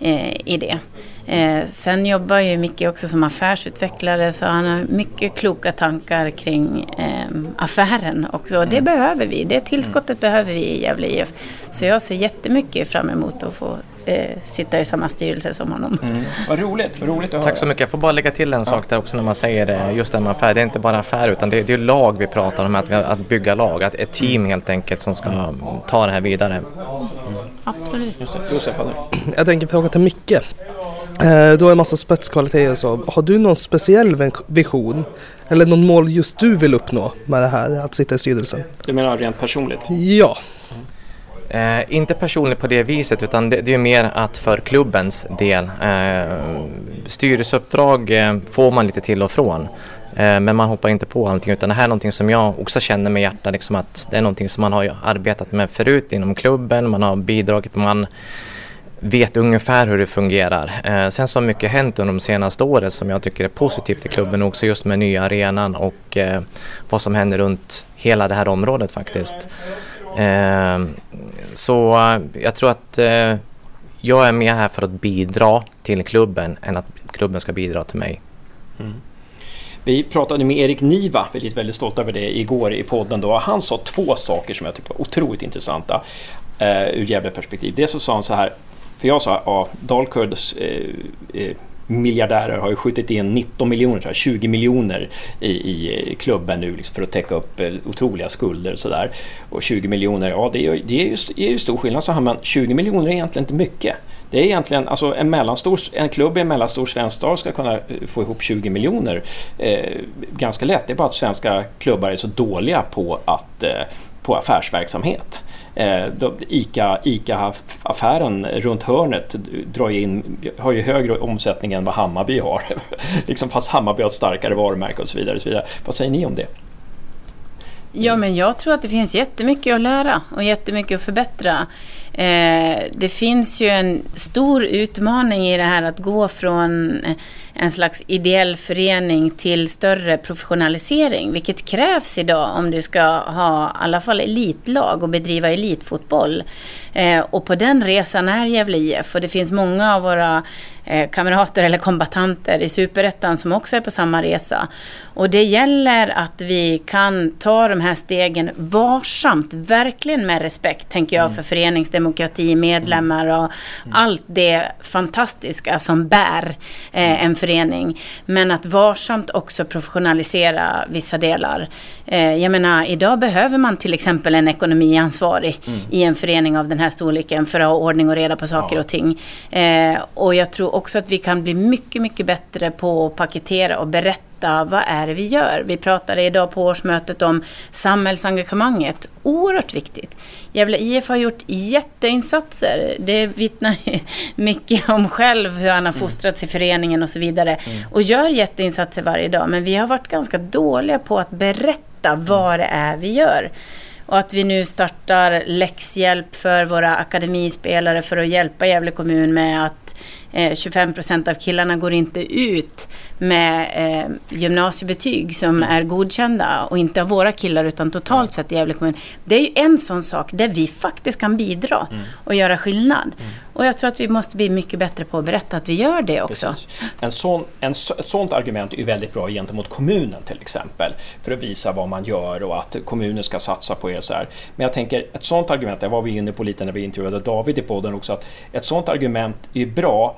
eh, i det. Eh, sen jobbar ju Micke också som affärsutvecklare så han har mycket kloka tankar kring eh, affären också. Det mm. behöver vi, det tillskottet mm. behöver vi i Gävle IF. Så jag ser jättemycket fram emot att få eh, sitta i samma styrelse som honom. Mm. Vad roligt, vad roligt att höra. Tack så mycket. Jag får bara lägga till en sak där också när man säger det, just det med affär. Det är inte bara affär utan det är, det är lag vi pratar om, att, vi, att bygga lag. Att ett team mm. helt enkelt som ska ta det här vidare. Mm. Absolut. Josef, Jag tänker fråga till Micke. Eh, du har en massa spetskvaliteter så. Har du någon speciell vision? Eller någon mål just du vill uppnå med det här att sitta i styrelsen? Du menar rent personligt? Ja. Eh, inte personligt på det viset utan det, det är mer att för klubbens del. Eh, styrelseuppdrag eh, får man lite till och från. Eh, men man hoppar inte på allting utan det här är någonting som jag också känner med hjärtat. Liksom att det är någonting som man har arbetat med förut inom klubben. Man har bidragit, man vet ungefär hur det fungerar. Eh, sen så har mycket hänt under de senaste åren som jag tycker är positivt i klubben också just med nya arenan och eh, vad som händer runt hela det här området faktiskt. Eh, så eh, jag tror att eh, jag är med här för att bidra till klubben än att klubben ska bidra till mig. Mm. Vi pratade med Erik Niva, väldigt, väldigt stolt över det, igår i podden. Då. Han sa två saker som jag tyckte var otroligt intressanta eh, ur Gävle-perspektiv. Dels så sa han så här, för jag sa, ja, Dalkurds eh, eh, miljardärer har ju skjutit in 19 miljoner, 20 miljoner i, i eh, klubben nu liksom för att täcka upp eh, otroliga skulder och sådär. Och 20 miljoner, ja det är, ju, det är, ju, det är ju stor skillnad, så här, men 20 miljoner är egentligen inte mycket. Det är egentligen, alltså en, mellanstor, en klubb i en mellanstor svensk stad ska kunna eh, få ihop 20 miljoner eh, ganska lätt. Det är bara att svenska klubbar är så dåliga på, att, eh, på affärsverksamhet. Eh, Ica, Ica-affären runt hörnet drar in, har ju högre omsättning än vad Hammarby har. liksom fast Hammarby har ett starkare varumärke och så vidare. Och så vidare. Vad säger ni om det? Ja, men jag tror att det finns jättemycket att lära och jättemycket att förbättra. Eh, det finns ju en stor utmaning i det här att gå från en slags ideell förening till större professionalisering, vilket krävs idag om du ska ha i alla fall elitlag och bedriva elitfotboll. Eh, och på den resan är Gävle IF och det finns många av våra eh, kamrater eller kombatanter i Superettan som också är på samma resa. Och det gäller att vi kan ta de här stegen varsamt, verkligen med respekt, tänker jag, mm. för föreningsdemokrati demokrati, medlemmar och allt det fantastiska som bär eh, en förening. Men att varsamt också professionalisera vissa delar. Eh, jag menar, idag behöver man till exempel en ekonomiansvarig Mm. i en förening av den här storleken för att ha ordning och reda på saker Ja. och ting. Eh, och jag tror också att vi kan bli mycket, mycket bättre på att paketera och berätta vad är det vi gör. Vi pratade idag på årsmötet om samhällsengagemanget. Oerhört viktigt. Gävle IF har gjort jätteinsatser. Det vittnar Micke om själv, hur han har fostrats i föreningen och så vidare. Och gör jätteinsatser varje dag. Men vi har varit ganska dåliga på att berätta vad det är vi gör. Och att vi nu startar läxhjälp för våra akademispelare för att hjälpa Gävle kommun med att eh, 25 procent av killarna går inte ut med eh, gymnasiebetyg som är godkända och inte av våra killar utan totalt sett i Gävle kommun. Det är ju en sån sak där vi faktiskt kan bidra och göra skillnad. Och jag tror att vi måste bli mycket bättre på att berätta att vi gör det också. Precis. En sån, en, ett sånt argument är ju väldigt bra gentemot kommunen till exempel. För att visa vad man gör och att kommunen ska satsa på er. Så här. Men jag tänker, ett sånt argument, det var vi inne på lite när vi intervjuade David i podden också, att ett sånt argument är bra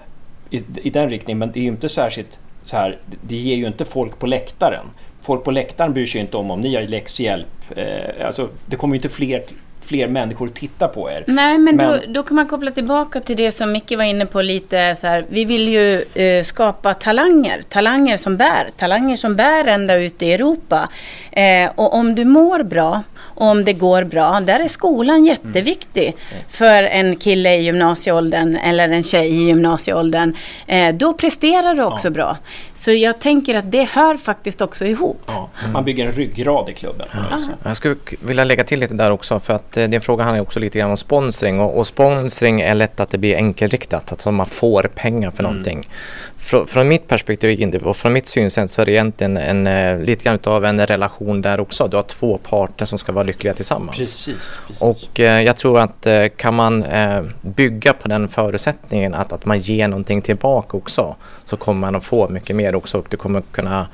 i, i den riktningen, men det är ju inte särskilt så här, det ger ju inte folk på läktaren. Folk på läktaren bryr sig inte om om ni har läxhjälp. Eh, alltså, det kommer ju inte fler, fler människor att titta på er. Nej, men, Men- Då, då kan man koppla tillbaka till det som Micke var inne på lite så här. Vi vill ju eh, skapa talanger, talanger som bär, talanger som bär ända ut i Europa. Eh, och om du mår bra och om det går bra, där är skolan jätteviktig för en kille i gymnasieåldern eller en tjej i gymnasieåldern. Eh, då presterar du också bra. Så jag tänker att det hör faktiskt också ihop. Ja, man bygger en ryggrad i klubben. något sätt. Jag skulle vilja lägga till lite där också för att din fråga handlar också lite grann om sponsring och, och sponsring är lätt att det blir enkelriktat, alltså man får pengar för någonting. Frå, från mitt perspektiv inte- och från mitt synsätt så är det egentligen en, eh, lite grann av en relation där också. Du har två parter som ska vara lyckliga tillsammans. Precis. precis. Och eh, jag tror att eh, kan man eh, bygga på den förutsättningen att, att man ger någonting tillbaka också så kommer man att få mycket mer också och du kommer kunna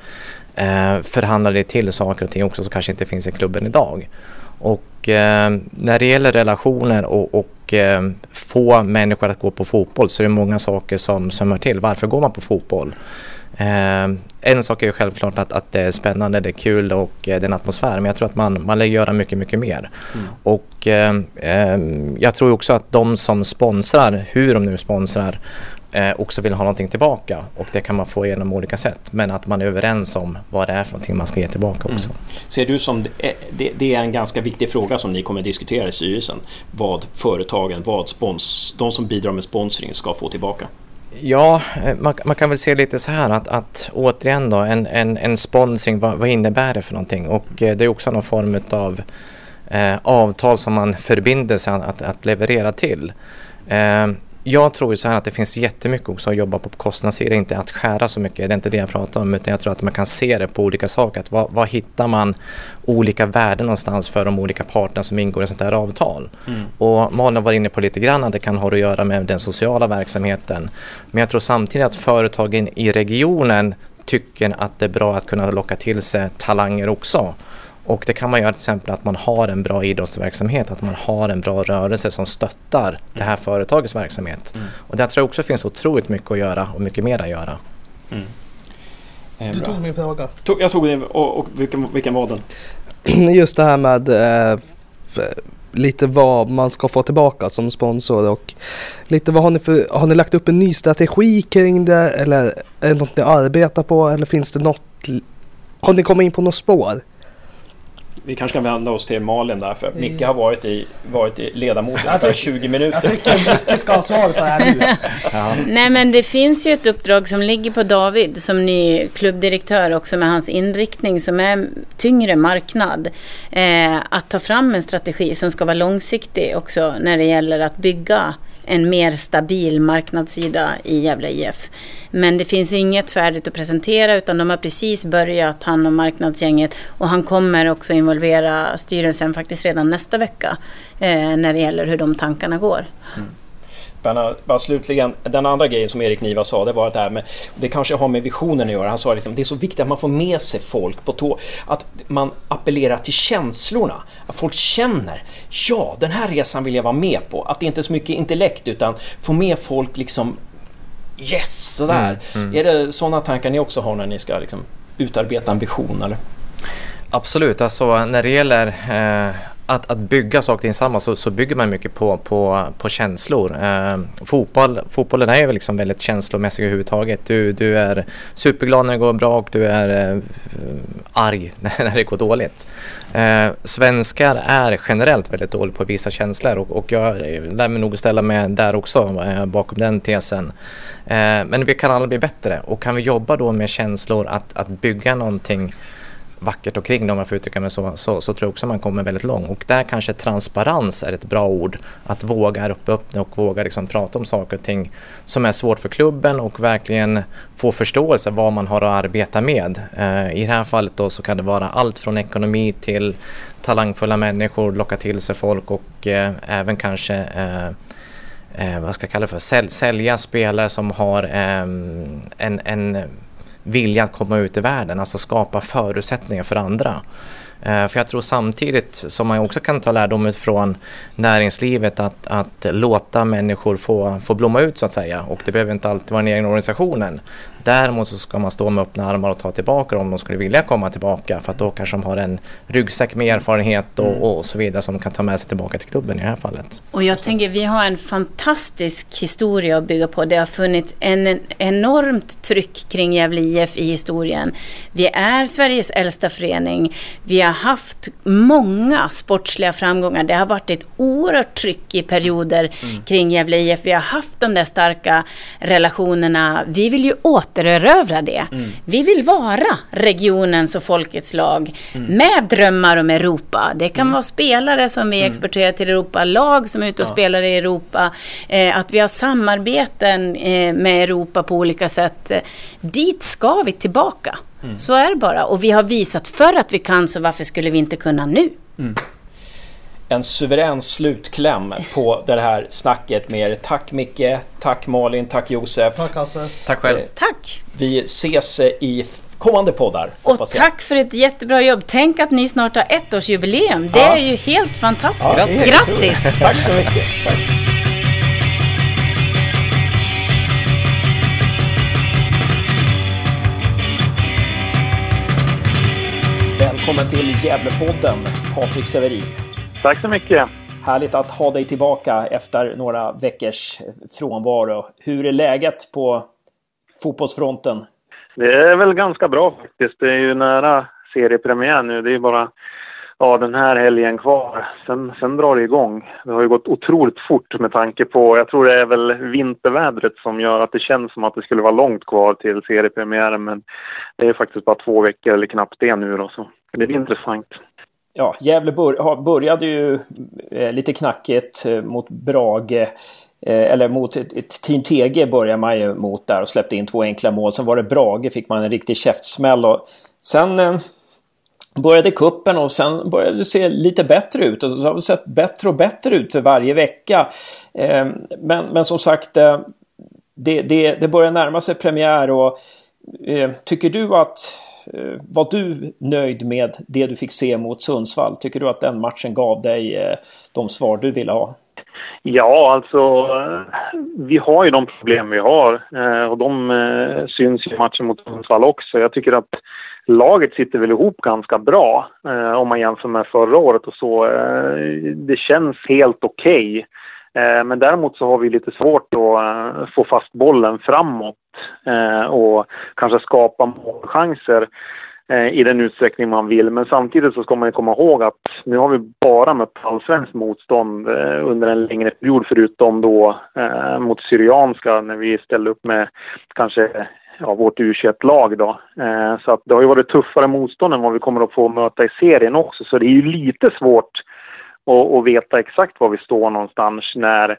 eh, förhandla dig till saker och ting också som kanske inte finns i klubben idag. Och eh, när det gäller relationer och, och eh, få människor att gå på fotboll så är det många saker som, som hör till. Varför går man på fotboll? Eh, en sak är ju självklart att, att det är spännande, det är kul och det är en atmosfär. Men jag tror att man, man lägger göra mycket, mycket mer. Och eh, jag tror också att de som sponsrar, hur de nu sponsrar, också vill ha någonting tillbaka. Och det kan man få genom olika sätt. Men att man är överens om vad det är för någonting man ska ge tillbaka också. Ser du som det, det, det är en ganska viktig fråga som ni kommer att diskutera i styrelsen. Vad företagen, vad spons, de som bidrar med sponsring ska få tillbaka. Ja, eh, man, man kan väl se lite så här att, att återigen då en, en, en sponsring, vad, vad innebär det för någonting? Och eh, det är också någon form av eh, avtal som man förbinder sig att, att leverera till. Eh, jag tror ju så här att det finns jättemycket också att jobba på på kostnadssidan, inte att skära så mycket, det är inte det jag pratar om, utan jag tror att man kan se det på olika saker. Att vad, vad hittar man olika värden någonstans för de olika parterna som ingår i sånt här avtal? Och Malin var inne på lite grann att det kan ha att göra med den sociala verksamheten. Men jag tror samtidigt att företagen i regionen tycker att det är bra att kunna locka till sig talanger också. Och det kan man göra till exempel att man har en bra idrottsverksamhet, att man har en bra rörelse som stöttar det här företagets verksamhet. Och där tror jag också finns otroligt mycket att göra och mycket mer att göra. Eh, Du bra. tog min fråga. Jag tog den och, och vilken, vilken var den? Just det här med eh, lite vad man ska få tillbaka som sponsor och lite vad har ni för, har ni lagt upp en ny strategi kring det eller är det något ni arbetar på eller finns det något, har ni kommit in på något spår? Vi kanske kan vända oss till Malin där för Micke har varit i, varit i ledamot Jag för tycker- 20 minuter. tycker Micke ska ha svar på det här nu. Nej, men det finns ju ett uppdrag som ligger på David som ny klubbdirektör också med hans inriktning som är tyngre marknad. Eh, att ta fram en strategi som ska vara långsiktig också när det gäller att bygga en mer stabil marknadssida i Gävle IF. Men det finns inget färdigt att presentera utan de har precis börjat, han och marknadsgänget. Och han kommer också involvera styrelsen faktiskt redan nästa vecka eh, när det gäller hur de tankarna går. Mm. Bara, bara slutligen, den andra grejen som Erik Niva sa, det var det här med, det kanske har med visionen att göra. Han sa liksom, det är så viktigt att man får med sig folk på tå, att man appellerar till känslorna. Att folk känner, ja, den här resan vill jag vara med på. Att det inte är så mycket intellekt, utan få med folk liksom, yes, sådär. Mm, mm. Är det sådana tankar ni också har när ni ska liksom, utarbeta en vision, eller? Absolut, alltså när det gäller eh, att, att bygga saker tillsammans så, så bygger man mycket på, på, på känslor. Eh, fotboll, fotbollen är ju liksom väldigt känslomässig överhuvudtaget. Du, du är superglad när det går bra och du är eh, arg när det går dåligt. Eh, svenskar är generellt väldigt dåliga på att visa känslor och, och jag lär mig nog ställa mig där också eh, bakom den tesen. Eh, men vi kan alla bli bättre och kan vi jobba då med känslor att, att bygga någonting vackert omkring det om jag får uttrycka mig så, så, så, tror jag också man kommer väldigt långt. Och där kanske transparens är ett bra ord. Att våga öppna upp och våga liksom prata om saker och ting som är svårt för klubben och verkligen få förståelse vad man har att arbeta med. Eh, I det här fallet då så kan det vara allt från ekonomi till talangfulla människor, locka till sig folk och eh, även kanske eh, eh vad ska jag kalla det för, Säl, sälja spelare som har ehm, en, en vilja att komma ut i världen, alltså skapa förutsättningar för andra. Eh, för jag tror samtidigt som man också kan ta lärdom från näringslivet att, att låta människor få, få blomma ut så att säga och det behöver inte alltid vara den egna organisationen. Däremot så ska man stå med öppna armar och ta tillbaka om de skulle vilja komma tillbaka för att då kanske de har en ryggsäck med erfarenhet och, mm. och så vidare som de kan ta med sig tillbaka till klubben i det här fallet. Och jag tänker vi har en fantastisk historia att bygga på. Det har funnits en enormt tryck kring Gävle IF i historien. Vi är Sveriges äldsta förening. Vi har haft många sportsliga framgångar. Det har varit ett oerhört tryck i perioder mm. kring Gävle IF. Vi har haft de där starka relationerna. Vi vill ju åter återerövra det. Mm. Vi vill vara regionens och folkets lag mm. med drömmar om Europa. Det kan mm. vara spelare som vi mm. exporterar till Europa, lag som är ute och ja. spelar i Europa, eh, att vi har samarbeten eh, med Europa på olika sätt. Dit ska vi tillbaka. Mm. Så är det bara. Och vi har visat för att vi kan, så varför skulle vi inte kunna nu? Mm en suverän slutkläm på det här snacket med er. Tack Micke, tack Malin, tack Josef. Tack Hasse. Tack själv. Eh, tack. Vi ses eh, i kommande poddar. Och tack för ett jättebra jobb. Tänk att ni snart har ettårsjubileum. Det ja. är ju helt fantastiskt. Ja, Grattis! tack så mycket. Tack. Välkommen till Gävlepodden, Patrik Severin. Tack så mycket. Härligt att ha dig tillbaka efter några veckors frånvaro. Hur är läget på fotbollsfronten? Det är väl ganska bra faktiskt. Det är ju nära seriepremiär nu. Det är bara ja, den här helgen kvar. Sen, sen drar det igång. Det har ju gått otroligt fort med tanke på, jag tror det är väl vintervädret som gör att det känns som att det skulle vara långt kvar till seriepremiären. Men det är faktiskt bara två veckor eller knappt det nu då, så det blir intressant ja, Gävle bör, började ju eh, lite knackigt eh, mot Brage. Eh, eller mot ett, Team TG började man ju mot där och släppte in två enkla mål. Sen var det Brage, fick man en riktig käftsmäll. Och sen började kuppen och sen började det se lite bättre ut. Och så har det sett bättre och bättre ut för varje vecka. Men, men som sagt, det, det, det börjar närma sig premiär och tycker du att Eh, var du nöjd med det du fick se mot Sundsvall? Tycker du att den matchen gav dig eh, de svar du ville ha? Ja, alltså eh, vi har ju de problem vi har eh, och de eh, syns i matchen mot Sundsvall också. Jag tycker att laget sitter väl ihop ganska bra om man jämför med förra året och så. Det känns helt okej. Okay. Eh, men däremot så har vi lite svårt att eh, få fast bollen framåt eh, och kanske skapa målchanser i den utsträckning man vill. Men samtidigt så ska man komma ihåg att nu har vi bara mött allsvenskt motstånd under en längre period förutom då mot Syrianska när vi ställde upp med kanske ja, vårt U21-lag då. så att det har ju varit tuffare motstånd än vad vi kommer att få möta i serien också. Så det är ju lite svårt och, och veta exakt var vi står någonstans när,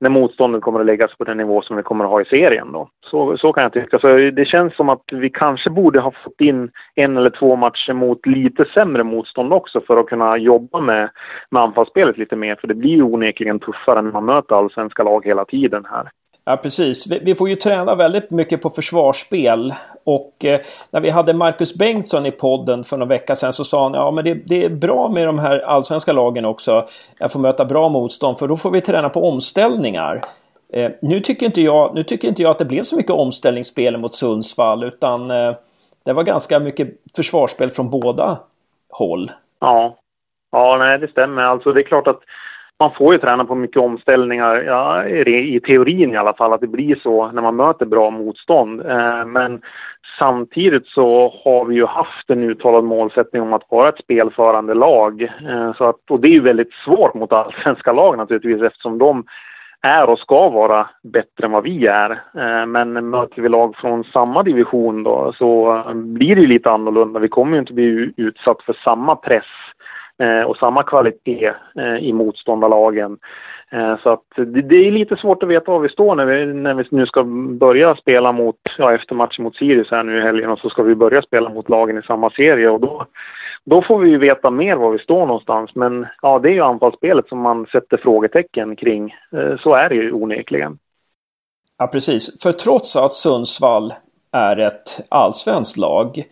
när motståndet kommer att läggas på den nivå som vi kommer att ha i serien. Då. Så, så kan jag tycka. Så det känns som att vi kanske borde ha fått in en eller två matcher mot lite sämre motstånd också för att kunna jobba med, med anfallsspelet lite mer. För det blir ju onekligen tuffare när man möter allsvenska lag hela tiden här. Ja, precis. Vi, vi, får ju träna väldigt mycket på försvarsspel. Och eh, när vi hade Marcus Bengtsson i podden för några vecka sedan så sa han ja men det, det, är bra med de här allsvenska lagen också. Jag får möta bra motstånd för då får vi träna på omställningar. Eh, nu, tycker inte jag, nu tycker inte jag att det blev så mycket omställningsspel mot Sundsvall utan eh, det var ganska mycket försvarsspel från båda håll. Ja, ja nej det stämmer. Alltså det är klart att man får ju träna på mycket omställningar, ja, i teorin i alla fall, att det blir så när man möter bra motstånd. Eh, men samtidigt så har vi ju haft en uttalad målsättning om att vara ett spelförande lag. Eh, så att, och det är ju väldigt svårt mot allsvenska lag naturligtvis eftersom de är och ska vara bättre än vad vi är. Eh, men möter vi lag från samma division då så blir det ju lite annorlunda. Vi kommer ju inte bli utsatt för samma press Eh, och samma kvalitet eh, i motståndarlagen. Eh, så att det, är lite svårt att veta var vi står när vi, när vi nu ska börja spela mot, ja efter matchen mot Sirius här nu i helgen och så ska vi börja spela mot lagen i samma serie och då, då får vi ju veta mer var vi står någonstans. Men ja, det är ju anfallsspelet som man sätter frågetecken kring. Eh, så är det ju onekligen. Ja, precis. För trots att Sundsvall är ett allsvenskt lag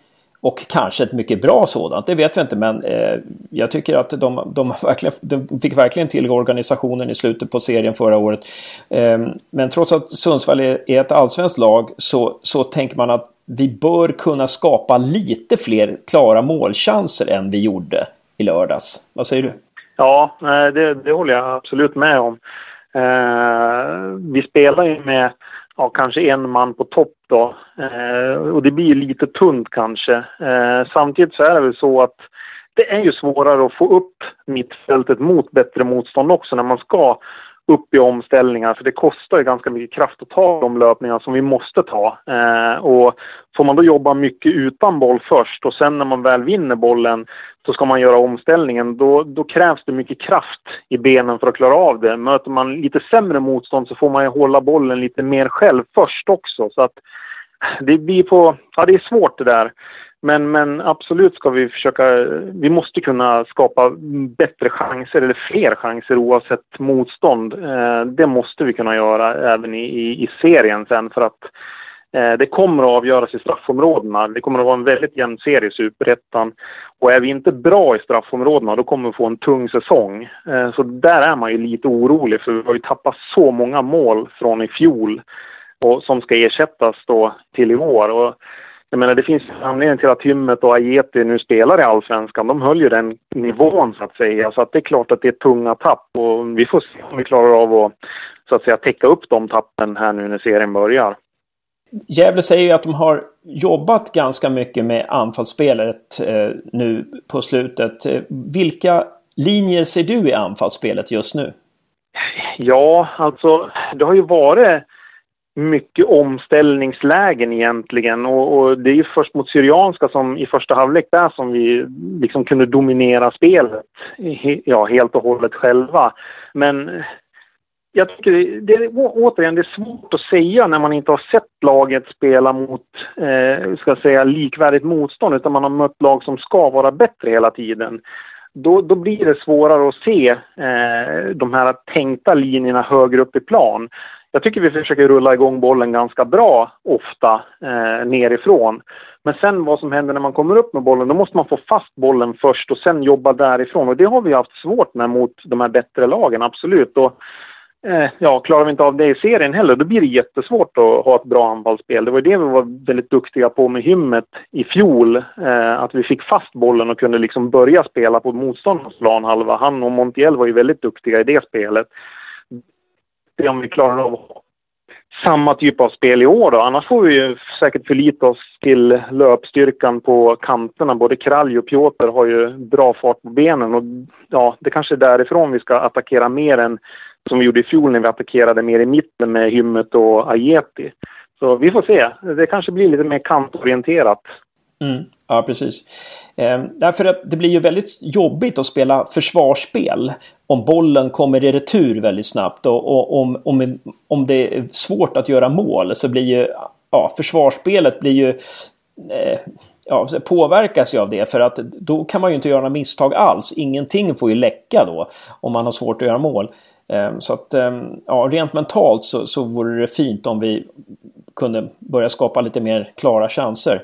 och kanske ett mycket bra sådant, det vet vi inte men eh, jag tycker att de, de, verkligen, de fick verkligen till organisationen i slutet på serien förra året. Eh, men trots att Sundsvall är, är ett allsvenskt lag så, så tänker man att vi bör kunna skapa lite fler klara målchanser än vi gjorde i lördags. Vad säger du? Ja, det, det håller jag absolut med om. Eh, vi spelar ju med ja, kanske en man på topp då. Eh, och det blir lite tunt kanske. Eh, samtidigt så är det väl så att det är ju svårare att få upp mittfältet mot bättre motstånd också när man ska upp i omställningar för det kostar ju ganska mycket kraft att ta de löpningar som vi måste ta. Eh, och får man då jobba mycket utan boll först och sen när man väl vinner bollen så ska man göra omställningen. Då, då krävs det mycket kraft i benen för att klara av det. Möter man lite sämre motstånd så får man ju hålla bollen lite mer själv först också. Så att det blir på... Ja, det är svårt det där. Men, men absolut ska vi försöka, vi måste kunna skapa bättre chanser eller fler chanser oavsett motstånd. Eh, det måste vi kunna göra även i, i, i serien sen för att eh, det kommer att avgöras i straffområdena. Det kommer att vara en väldigt jämn serie i Superettan. Och är vi inte bra i straffområdena då kommer vi få en tung säsong. Eh, så där är man ju lite orolig för vi har ju tappat så många mål från i fjol och som ska ersättas då till i år. Och jag menar, det finns en anledning till att Hymmet och Ajeti nu spelar i Allsvenskan. De höll ju den nivån så att säga. Så att det är klart att det är tunga tapp och vi får se om vi klarar av att så att säga täcka upp de tappen här nu när serien börjar. Gävle säger ju att de har jobbat ganska mycket med anfallsspelet eh, nu på slutet. Eh, vilka linjer ser du i anfallsspelet just nu? Ja, alltså det har ju varit mycket omställningslägen egentligen och, och, det är ju först mot Syrianska som i första halvlek där som vi liksom kunde dominera spelet he, ja, helt och hållet själva. Men jag tycker det, det, återigen, det är svårt att säga när man inte har sett laget spela mot, eh, ska säga, likvärdigt motstånd utan man har mött lag som ska vara bättre hela tiden. Då, då blir det svårare att se eh, de här tänkta linjerna högre upp i plan jag tycker vi försöker rulla igång bollen ganska bra ofta eh, nerifrån. Men sen vad som händer när man kommer upp med bollen, då måste man få fast bollen först och sen jobba därifrån. Och det har vi haft svårt med mot de här bättre lagen, absolut. Och, eh, ja, klarar vi inte av det i serien heller, då blir det jättesvårt att ha ett bra anfallsspel. Det var det vi var väldigt duktiga på med hymmet i fjol. Eh, att vi fick fast bollen och kunde liksom börja spela på motståndarens planhalva. Han och Montiel var ju väldigt duktiga i det spelet se om vi klarar av samma typ av spel i år då. Annars får vi ju säkert förlita oss till löpstyrkan på kanterna. Både Kralj och Piotr har ju bra fart på benen och ja, det kanske är därifrån vi ska attackera mer än som vi gjorde i fjol när vi attackerade mer i mitten med Hymmet och Ajeti. Så vi får se. Det kanske blir lite mer kantorienterat. Mm. Ja, precis. Eh, därför att det blir ju väldigt jobbigt att spela försvarsspel om bollen kommer i retur väldigt snabbt och, och om, om, om det är svårt att göra mål så blir ju ja, försvarsspelet blir ju eh, ja, påverkas ju av det för att då kan man ju inte göra några misstag alls. Ingenting får ju läcka då om man har svårt att göra mål. Ehm, så att ehm, ja, rent mentalt så, så vore det fint om vi kunde börja skapa lite mer klara chanser.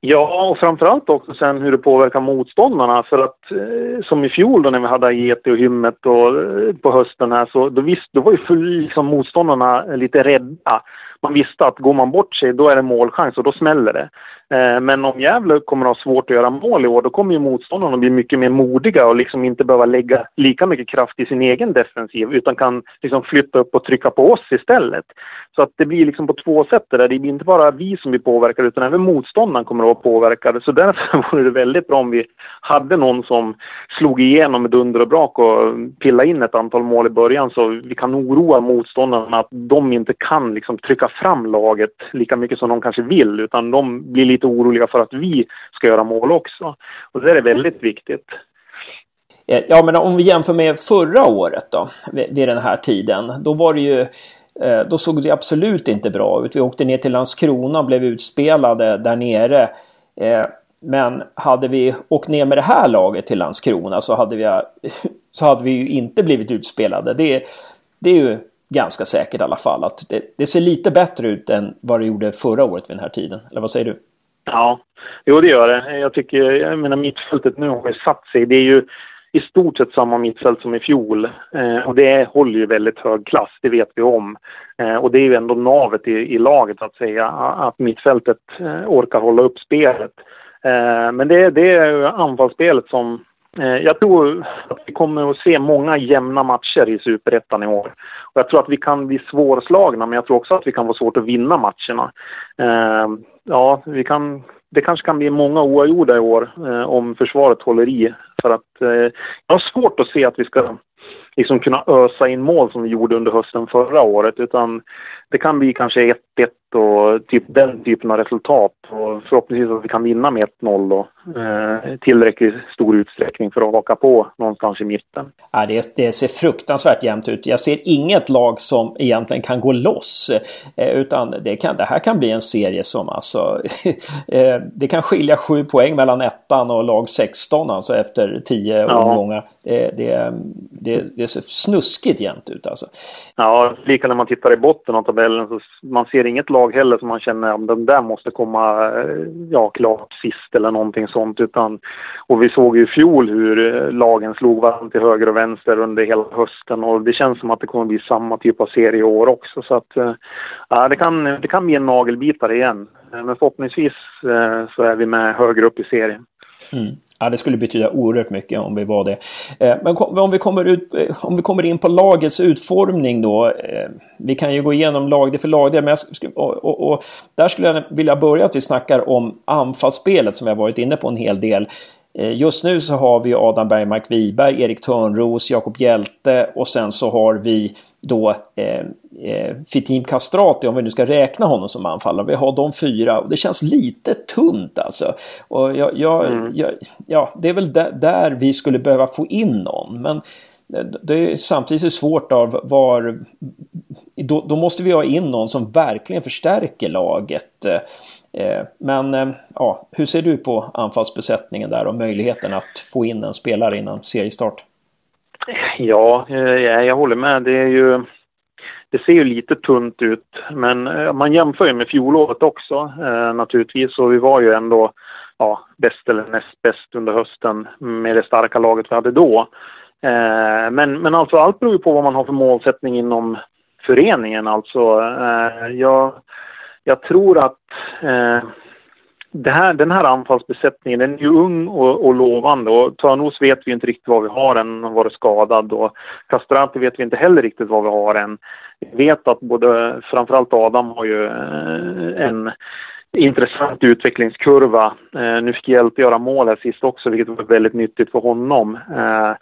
Ja, och framförallt också sen hur det påverkar motståndarna. För att eh, som i fjol då när vi hade Ageti och Hymmet och, eh, på hösten här så då, visst, då var ju för, liksom, motståndarna lite rädda. Man visste att går man bort sig då är det målchans och då smäller det. Eh, men om Gävle kommer att ha svårt att göra mål i år, då kommer ju motståndarna bli mycket mer modiga och liksom inte behöva lägga lika mycket kraft i sin egen defensiv, utan kan liksom flytta upp och trycka på oss istället. Så att det blir liksom på två sätt det där. Det blir inte bara vi som blir påverkade, utan även motståndaren kommer att vara påverkade. Så därför vore det väldigt bra om vi hade någon som slog igenom med dunder och brak och pillade in ett antal mål i början, så vi kan oroa motståndarna att de inte kan liksom trycka fram laget lika mycket som de kanske vill, utan de blir lite oroliga för att vi ska göra mål också. Och det är väldigt viktigt. Eh, ja, men om vi jämför med förra året då, vid den här tiden, då var det ju eh, då såg det absolut inte bra ut. Vi åkte ner till Landskrona och blev utspelade där nere. Eh, men hade vi åkt ner med det här laget till Landskrona så hade vi, så hade vi ju inte blivit utspelade. Det, det är ju ganska säkert i alla fall. Att det, det, ser lite bättre ut än vad det gjorde förra året vid den här tiden. Eller vad säger du? Ja, jo det gör det. Jag tycker, jag menar mittfältet nu har ju satt sig. Det är ju i stort sett samma mittfält som i fjol. Eh, och det håller ju väldigt hög klass, det vet vi om. Eh, och det är ju ändå navet i, i laget att säga, att mittfältet eh, orkar hålla upp spelet. Eh, men det, det är anfallsspelet som, Eh, jag tror att vi kommer att se många jämna matcher i Superettan i år. Och jag tror att vi kan bli svårslagna, men jag tror också att vi kan få svårt att vinna matcherna. Eh, ja, vi kan, det kanske kan bli många oavgjorda i år eh, om försvaret håller i. För att eh, jag har svårt att se att vi ska liksom kunna ösa in mål som vi gjorde under hösten förra året. Utan det kan bli kanske 1-1 och typ den typen av resultat. Och förhoppningsvis att vi kan vinna med 1-0 då. Eh, tillräckligt stor utsträckning för att haka på någonstans i mitten. Ja, det, det ser fruktansvärt jämnt ut. Jag ser inget lag som egentligen kan gå loss. Eh, utan det, kan, det här kan bli en serie som alltså... eh, det kan skilja sju poäng mellan ettan och lag 16 alltså efter tio ja. omgångar. Det, det, det, det ser snuskigt jämnt ut alltså. Ja, lika när man tittar i botten av tabellen så man ser inget lag heller som man känner att den där måste komma eh, ja, klart sist eller någonting sånt. Utan, och vi såg ju i fjol hur eh, lagen slog varandra till höger och vänster under hela hösten och det känns som att det kommer bli samma typ av serie i år också. Så att, eh, ja, det, kan, det kan bli en nagelbitare igen. Men förhoppningsvis så är vi med högre upp i serien. Mm. Ja, det skulle betyda oerhört mycket om vi var det. Eh, men om vi kommer, ut, eh, om vi kommer in på lagets utformning då. Eh, vi kan ju gå igenom lagdel för lagdel. Men och, och, och, där skulle jag vilja börja att vi snackar om anfallsspelet som jag varit inne på en hel del. Just nu så har vi Adam Bergmark Wiberg, Erik Törnros, Jakob Hjälte och sen så har vi då eh, eh, Fitim Kastrati, om vi nu ska räkna honom som anfallare. Vi har de fyra och det känns lite tunt alltså. Och jag, jag, mm. jag, ja, det är väl där, där, vi skulle behöva få in någon. Men det är samtidigt svårt av var... Då, då, måste vi ha in någon som verkligen förstärker laget. Eh, men eh, ja, hur ser du på anfallsbesättningen där och möjligheten att få in en spelare innan seriestart? Eh, ja, jag håller med. Det är ju det ser ju lite tunt ut, men man jämför ju med fjolåret också naturligtvis. Och vi var ju ändå ja, bäst eller näst bäst under hösten med det starka laget vi hade då. Men, men alltså allt beror ju på vad man har för målsättning inom föreningen. Alltså, jag, jag tror att eh, det här, den här anfallsbesättningen den är ju ung och, och lovande och Törnros vet vi inte riktigt vad vi har än, har varit skadad och Castrati vet vi inte heller riktigt vad vi har än. Vi vet att både, framförallt Adam har ju eh, en intressant utvecklingskurva. Eh, nu fick Hjälte göra mål här sist också, vilket var väldigt nyttigt för honom. Eh,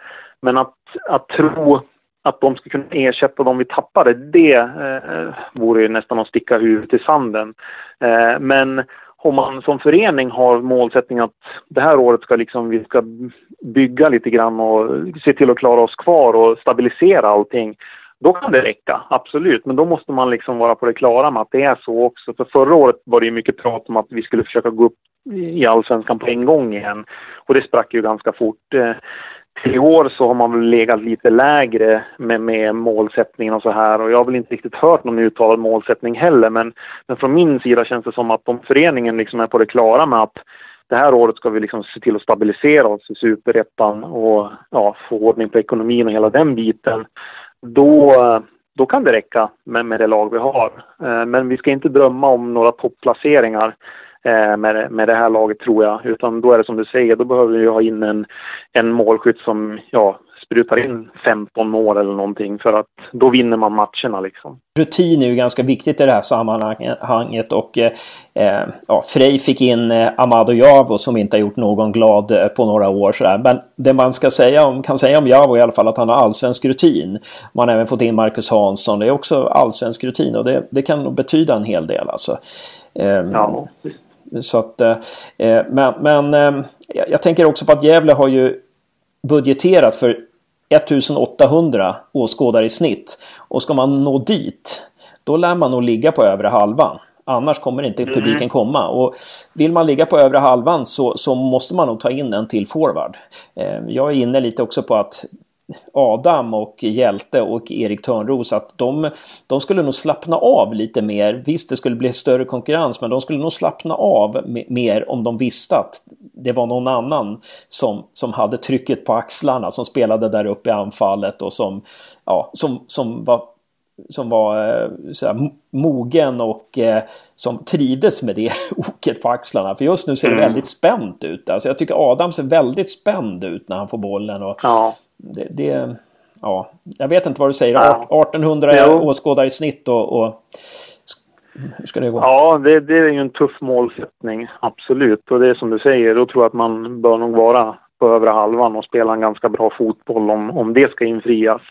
men att, att tro att de ska kunna ersätta de vi tappade, det eh, vore ju nästan att sticka huvudet i sanden. Eh, men om man som förening har målsättning att det här året ska liksom, vi ska bygga lite grann och se till att klara oss kvar och stabilisera allting. Då kan det räcka, absolut. Men då måste man liksom vara på det klara med att det är så också. För förra året var det ju mycket prat om att vi skulle försöka gå upp i allsvenskan på en gång igen. Och det sprack ju ganska fort. Eh, i år så har man väl legat lite lägre med, med målsättningen och så här och jag har väl inte riktigt hört någon uttalad målsättning heller men, men från min sida känns det som att om föreningen liksom är på det klara med att det här året ska vi liksom se till att stabilisera oss i superettan och ja, få ordning på ekonomin och hela den biten. Då, då kan det räcka med, med det lag vi har. Eh, men vi ska inte drömma om några topplaceringar med, med det här laget tror jag. Utan då är det som du säger, då behöver vi ha in en, en målskytt som ja, sprutar in 15 mål eller någonting för att då vinner man matcherna liksom. Rutin är ju ganska viktigt i det här sammanhanget och eh, ja, Frej fick in eh, Amado Javo som inte har gjort någon glad eh, på några år sådär. Men det man ska säga om, kan säga om Javo i alla fall att han har allsvensk rutin. Man har även fått in Marcus Hansson, det är också allsvensk rutin och det, det kan nog betyda en hel del alltså. Eh, ja. Så att, eh, men men eh, jag tänker också på att Gävle har ju budgeterat för 1800 åskådare i snitt. Och ska man nå dit, då lär man nog ligga på övre halvan. Annars kommer inte mm. publiken komma. Och vill man ligga på övre halvan så, så måste man nog ta in en till forward. Eh, jag är inne lite också på att Adam och Hjälte och Erik Törnros att de, de skulle nog slappna av lite mer. Visst, det skulle bli större konkurrens, men de skulle nog slappna av mer om de visste att det var någon annan som, som hade trycket på axlarna, som spelade där uppe i anfallet och som, ja, som, som var som var eh, såhär, mogen och eh, som trivdes med det oket på axlarna. För just nu ser det mm. väldigt spänt ut. Alltså jag tycker Adam ser väldigt spänd ut när han får bollen. Och ja. Det, det, ja, jag vet inte vad du säger. Ja. 1800 jo. åskådare i snitt och, och hur ska det gå? Ja, det, det, är ju en tuff målsättning. Absolut. Och det är som du säger, då tror jag att man bör nog vara på övre halvan och spela en ganska bra fotboll om, om det ska infrias.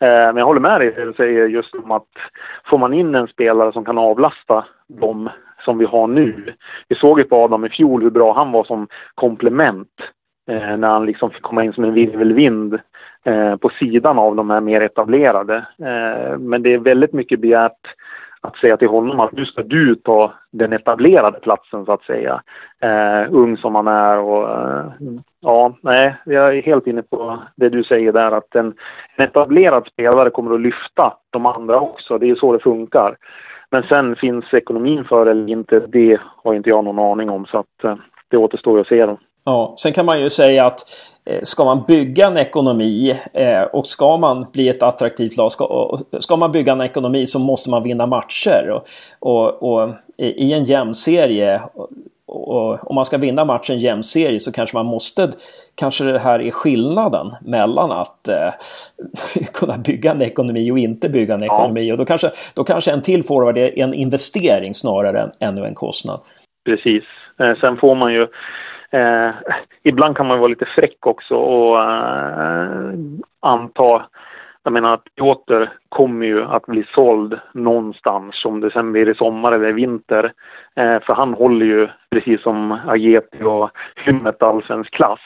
Eh, men jag håller med dig du säger just om att får man in en spelare som kan avlasta dem som vi har nu. Vi såg ju på Adam i fjol hur bra han var som komplement eh, när han liksom fick komma in som en virvelvind eh, på sidan av de här mer etablerade. Eh, men det är väldigt mycket begärt att säga till honom att nu ska du ta den etablerade platsen så att säga. Eh, ung som han är och eh, ja, nej, jag är helt inne på det du säger där att en, en etablerad spelare kommer att lyfta de andra också. Det är så det funkar. Men sen finns ekonomin för eller inte, det har inte jag någon aning om så att eh, det återstår att se då. Ja, sen kan man ju säga att eh, ska man bygga en ekonomi eh, och ska man bli ett attraktivt lag, ska, ska man bygga en ekonomi så måste man vinna matcher. Och, och, och i en jämn serie och om man ska vinna matchen jämn serie så kanske man måste, kanske det här är skillnaden mellan att eh, kunna bygga en ekonomi och inte bygga en ekonomi. Och då kanske, då kanske en till forward är en investering snarare än ännu en kostnad. Precis. Eh, sen får man ju Eh, ibland kan man vara lite fräck också och eh, anta jag menar att Piotr kommer ju att bli såld någonstans om det sen blir i sommar eller vinter. Eh, för han håller ju precis som Ageti och Hymmet allsvensk klass.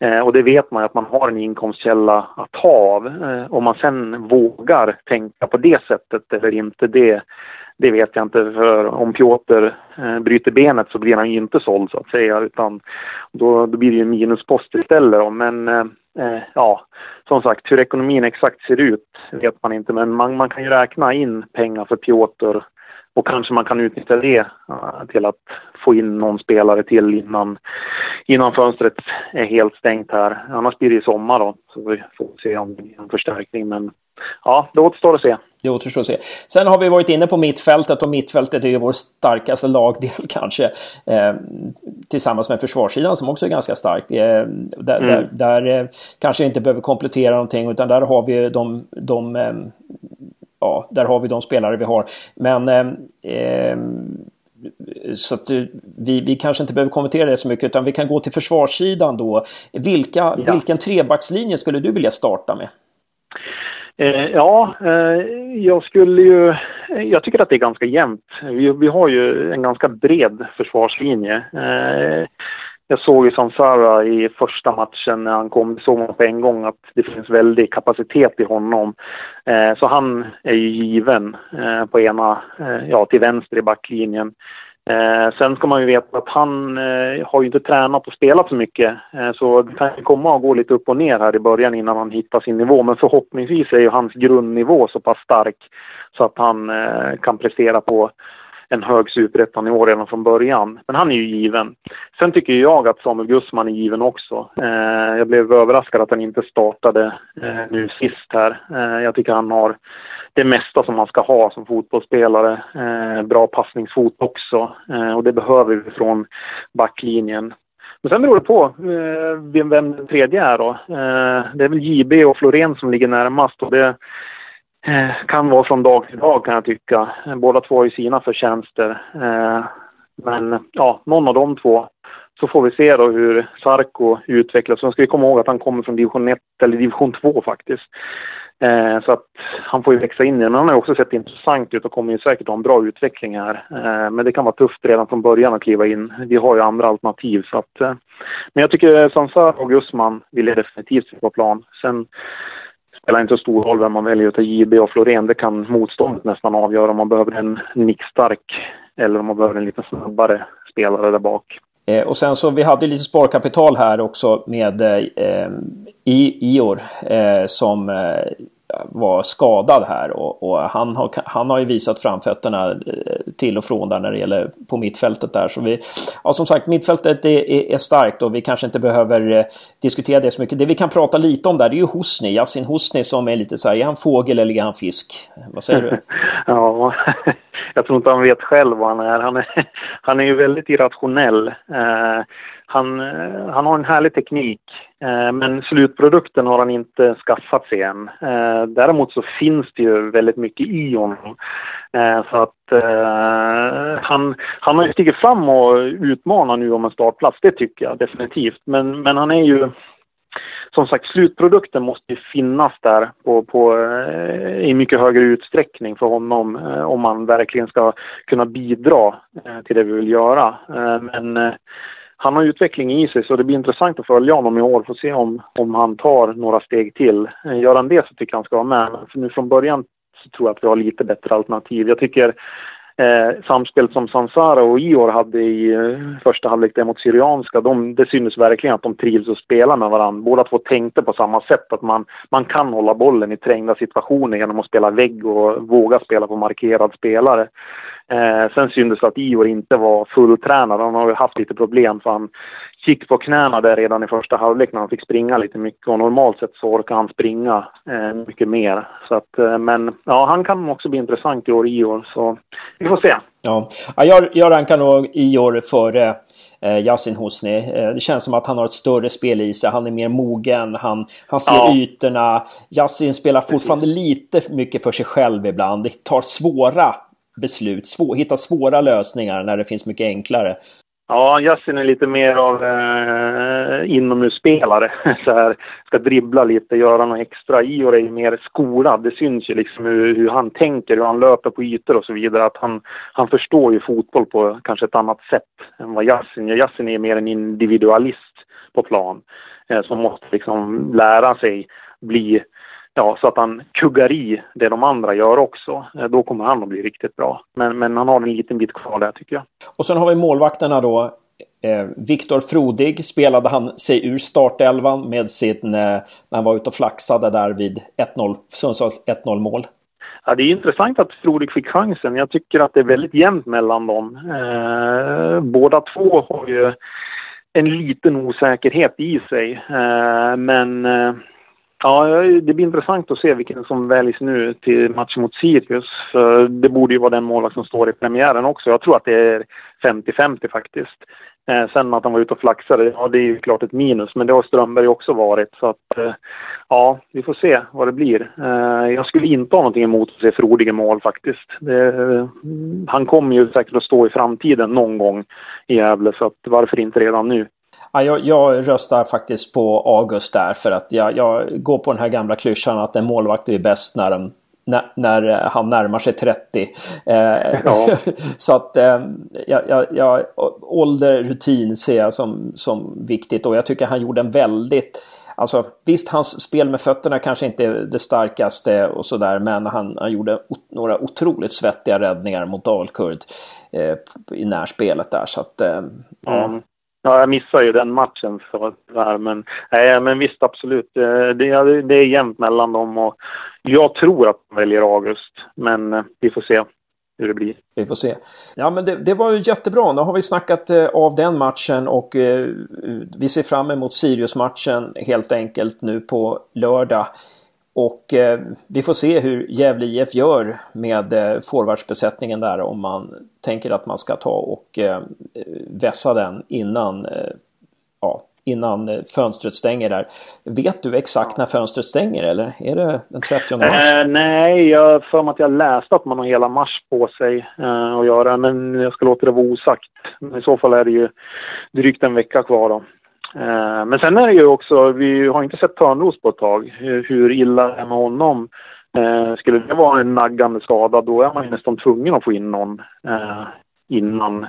Eh, och det vet man ju att man har en inkomstkälla att ta av. Eh, om man sen vågar tänka på det sättet eller inte, det, det vet jag inte. För om Piotr eh, bryter benet så blir han ju inte såld så att säga. Utan då, då blir det ju en minuspost istället. Då. Men eh, eh ja, som sagt, hur ekonomin exakt ser ut vet man inte. Men man, man kan ju räkna in pengar för Piotr och kanske man kan utnyttja det eh, till att få in någon spelare till innan, innan fönstret är helt stängt här. Annars blir det i sommar då, så vi får se om det blir en förstärkning. Men ja, det återstår att se. Det återstår att se. Sen har vi varit inne på mittfältet och mittfältet är ju vår starkaste lagdel kanske. Eh, tillsammans med försvarssidan som också är ganska stark. Eh, där, mm. där, där eh, kanske inte behöver komplettera någonting utan där har vi de, de eh, ja, där har vi de spelare vi har. Men eh, eh, så att vi, vi kanske inte behöver kommentera det så mycket utan vi kan gå till försvarssidan då. Vilka, ja. Vilken trebackslinje skulle du vilja starta med? Eh, ja, eh, jag skulle ju jag tycker att det är ganska jämnt. Vi, vi har ju en ganska bred försvarslinje. Eh, jag såg ju som Sara i första matchen när han kom, såg man på en gång att det finns väldig kapacitet i honom. Eh, så han är ju given eh, på ena, eh, ja till vänster i backlinjen. Eh, sen ska man ju veta att han eh, har ju inte tränat och spelat så mycket. Eh, så det kan komma att gå lite upp och ner här i början innan han hittar sin nivå. Men förhoppningsvis är ju hans grundnivå så pass stark så att han eh, kan prestera på en hög superettanivå redan från början. Men han är ju given. Sen tycker jag att Samuel Gussman är given också. Eh, jag blev överraskad att han inte startade eh, nu sist här. Eh, jag tycker han har det mesta som man ska ha som fotbollsspelare. Eh, bra passningsfot också eh, och det behöver vi från backlinjen. Men sen beror det på eh, vem den tredje är då. Eh, det är väl JB och Florén som ligger närmast och det Eh, kan vara från dag till dag kan jag tycka. Eh, båda två har ju sina förtjänster. Eh, men ja, någon av de två så får vi se då hur Sarko utvecklas. Sen ska vi komma ihåg att han kommer från division 1 eller division 2 faktiskt. Eh, så att han får ju växa in i det. Men han har också sett intressant ut och kommer ju säkert ha en bra utveckling här. Eh, men det kan vara tufft redan från början att kliva in. Vi har ju andra alternativ. Så att, eh, men jag tycker Sansar och Gusman vill jag definitivt se på plan. Sen spelar inte så stor roll vem man väljer utav JB och Florén. Det kan motståndet nästan avgöra om man behöver en nickstark eller om man behöver en lite snabbare spelare där bak. Eh, och sen så vi hade lite sparkapital här också med eh, eh Ior eh, som eh, var skadad här och, och, han, har, han har ju visat framfötterna eh, till och från där när det gäller på mittfältet där. Så vi, ja, som sagt, mittfältet är, är, starkt och vi kanske inte behöver eh, diskutera det så mycket. Det vi kan prata lite om där det är ju Hosni, Yasin Hosni som är lite så här, är han fågel eller är han fisk? Vad säger du? ja, jag tror inte han vet själv vad han är. Han är, han är ju väldigt irrationell. Eh, han, eh, han har en härlig teknik, eh, men slutprodukten har han inte skaffat sig än. Eh, däremot så finns det ju väldigt mycket i honom. Eh, så att eh, han, han har ju stigit fram och utmanar nu om en startplats, det tycker jag definitivt. Men, men han är ju som sagt, slutprodukten måste ju finnas där på, på, eh, i mycket högre utsträckning för honom eh, om man verkligen ska kunna bidra till det vi vill göra. Men han har utveckling i sig så det blir intressant att följa honom i år för se om, om han tar några steg till. Eh, gör han det så tycker jag han ska vara med. För nu från början så tror jag att vi har lite bättre alternativ. Jag tycker eh, samspel som Sansara och Ior hade i eh, första halvlek där mot Syrianska, de, det synes verkligen att de trivs att spela med varandra. Båda två tänkte på samma sätt, att man, man kan hålla bollen i trängda situationer genom att spela vägg och våga spela på markerad spelare. Eh, sen syntes det att Ior inte var fulltränad. Han har haft lite problem för han gick på knäna där redan i första halvlek när han fick springa lite mycket och normalt sett så orkar han springa eh, mycket mer. Så att, eh, men ja, han kan också bli intressant i år, Ior, så vi får se. Ja, jag, jag rankar nog Ior före eh, Yasin Hosni. Eh, det känns som att han har ett större spel i sig. Han är mer mogen, han, han ser ja. ytorna. Yasin spelar fortfarande lite mycket för sig själv ibland. Det tar svåra beslut, svår, hitta svåra lösningar när det finns mycket enklare. Ja, Yasin är lite mer av eh, inomhusspelare. Så här, ska dribbla lite, göra något extra. Ior är ju mer skolad. Det syns ju liksom hur, hur, han tänker, hur han löper på ytor och så vidare. Att han, han förstår ju fotboll på kanske ett annat sätt än vad Yasin gör. Yasin är mer en individualist på plan. Eh, som måste liksom lära sig bli ja, så att han kuggar i det de andra gör också. Eh, då kommer han att bli riktigt bra. Men, men han har en liten bit kvar där tycker jag. Och sen har vi målvakterna då. Eh, Viktor Frodig spelade han sig ur startelvan med sin, eh, när han var ute och flaxade där vid 1-0, Sundsvalls 1-0 mål. Ja, det är intressant att Frodig fick chansen. Jag tycker att det är väldigt jämnt mellan dem. Eh, båda två har ju en liten osäkerhet i sig. Men Ja, det blir intressant att se vilken som väljs nu till matchen mot Sirius. För det borde ju vara den målvakt som står i premiären också. Jag tror att det är 50-50 faktiskt. Eh, sen att han var ute och flaxade, ja det är ju klart ett minus. Men det har Strömberg också varit. Så att, eh, ja, vi får se vad det blir. Eh, jag skulle inte ha någonting emot att se Frodig i mål faktiskt. Det, han kommer ju säkert att stå i framtiden någon gång i Gävle. Så att, varför inte redan nu? Ja, jag, jag, röstar faktiskt på August där för att jag, jag går på den här gamla klyschan att en målvakt är bäst när den när, när han närmar sig 30. Eh, ja. så att eh, jag, jag, ålder, rutin ser jag som, som viktigt och jag tycker han gjorde en väldigt Alltså visst, hans spel med fötterna kanske inte är det starkaste och sådär, men han, han gjorde några otroligt svettiga räddningar mot Dalkurd eh, i närspelet där. Så att, eh. Mm. Ja, jag missade ju den matchen för här, men, nej, men visst absolut. Eh, det, det, det är jämnt mellan dem och jag tror att de väljer August, men eh, vi får se hur det blir. Vi får se. Ja men det, det var ju jättebra. Nu har vi snackat eh, av den matchen och eh, vi ser fram emot Sirius-matchen helt enkelt nu på lördag. Och eh, vi får se hur Gävle IF gör med eh, forwardsbesättningen där om man tänker att man ska ta och eh, vässa den innan eh, ja, innan eh, fönstret stänger där. Vet du exakt när fönstret stänger eller är det den 30 mars? Eh, nej, jag för mig att jag läste att man har hela mars på sig eh, att göra, men jag ska låta det vara osagt. Men I så fall är det ju drygt en vecka kvar då. Eh, men sen är det ju också, vi har inte sett Törnros på ett tag, hur illa det är med honom. Eh, skulle det vara en naggande skada då är man ju nästan tvungen att få in någon eh, innan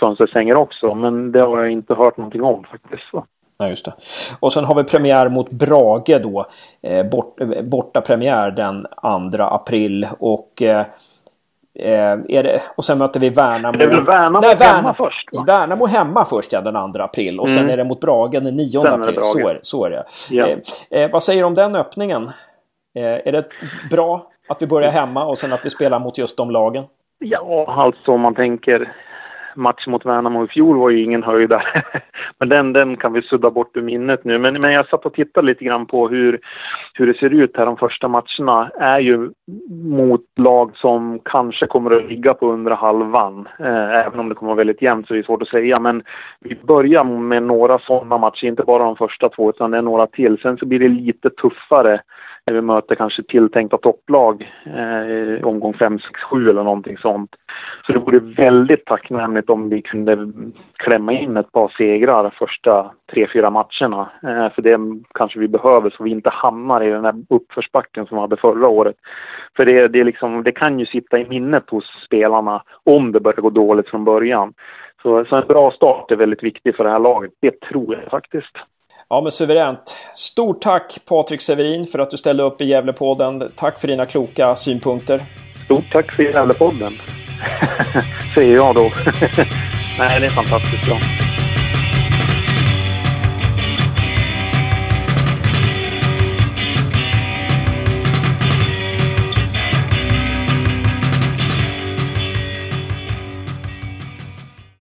fönstret stänger också. Men det har jag inte hört någonting om faktiskt. Nej, Ja, just det. Och sen har vi premiär mot Brage då. Bort, borta premiär den 2 april. Och, eh, eh, det, och sen möter vi Värnamo. Det är väl Värnamo Nej, Värnamo, hemma först? Va? Värnamo hemma först ja, den 2 april. Och mm. sen är det mot Brage den 9 sen april. Är så, är, så är det. Ja. Eh, eh, vad säger du om den öppningen? är det bra att vi börjar hemma och sen att vi spelar mot just de lagen? Ja, alltså om man tänker Match mot Värnamo i fjol var ju ingen höjdare. men den, den kan vi sudda bort ur minnet nu. Men, men jag satt och tittade lite grann på hur, hur det ser ut här de första matcherna. är ju mot lag som kanske kommer att ligga på under halvan. Eh, även om det kommer att vara väldigt jämnt så är det svårt att säga. Men vi börjar med några sådana matcher, inte bara de första två utan det är några till. Sen så blir det lite tuffare när vi möter kanske tilltänkta topplag eh, omgång 5, 6, 7 eller någonting sånt. Så det vore väldigt tacknämligt om vi kunde klämma in ett par segrar första tre, fyra matcherna. Eh, för det kanske vi behöver så vi inte hamnar i den här uppförsbacken som vi hade förra året. För det, det, liksom, det kan ju sitta i minnet hos spelarna om det börjar gå dåligt från början. Så, så en bra start är väldigt viktig för det här laget. Det tror jag faktiskt. Ja men suveränt. Stort tack Patrik Severin för att du ställde upp i Gävlepodden. Tack för dina kloka synpunkter. Stort tack för Gävlepodden. Säger jag då. Nej, det är fantastiskt bra.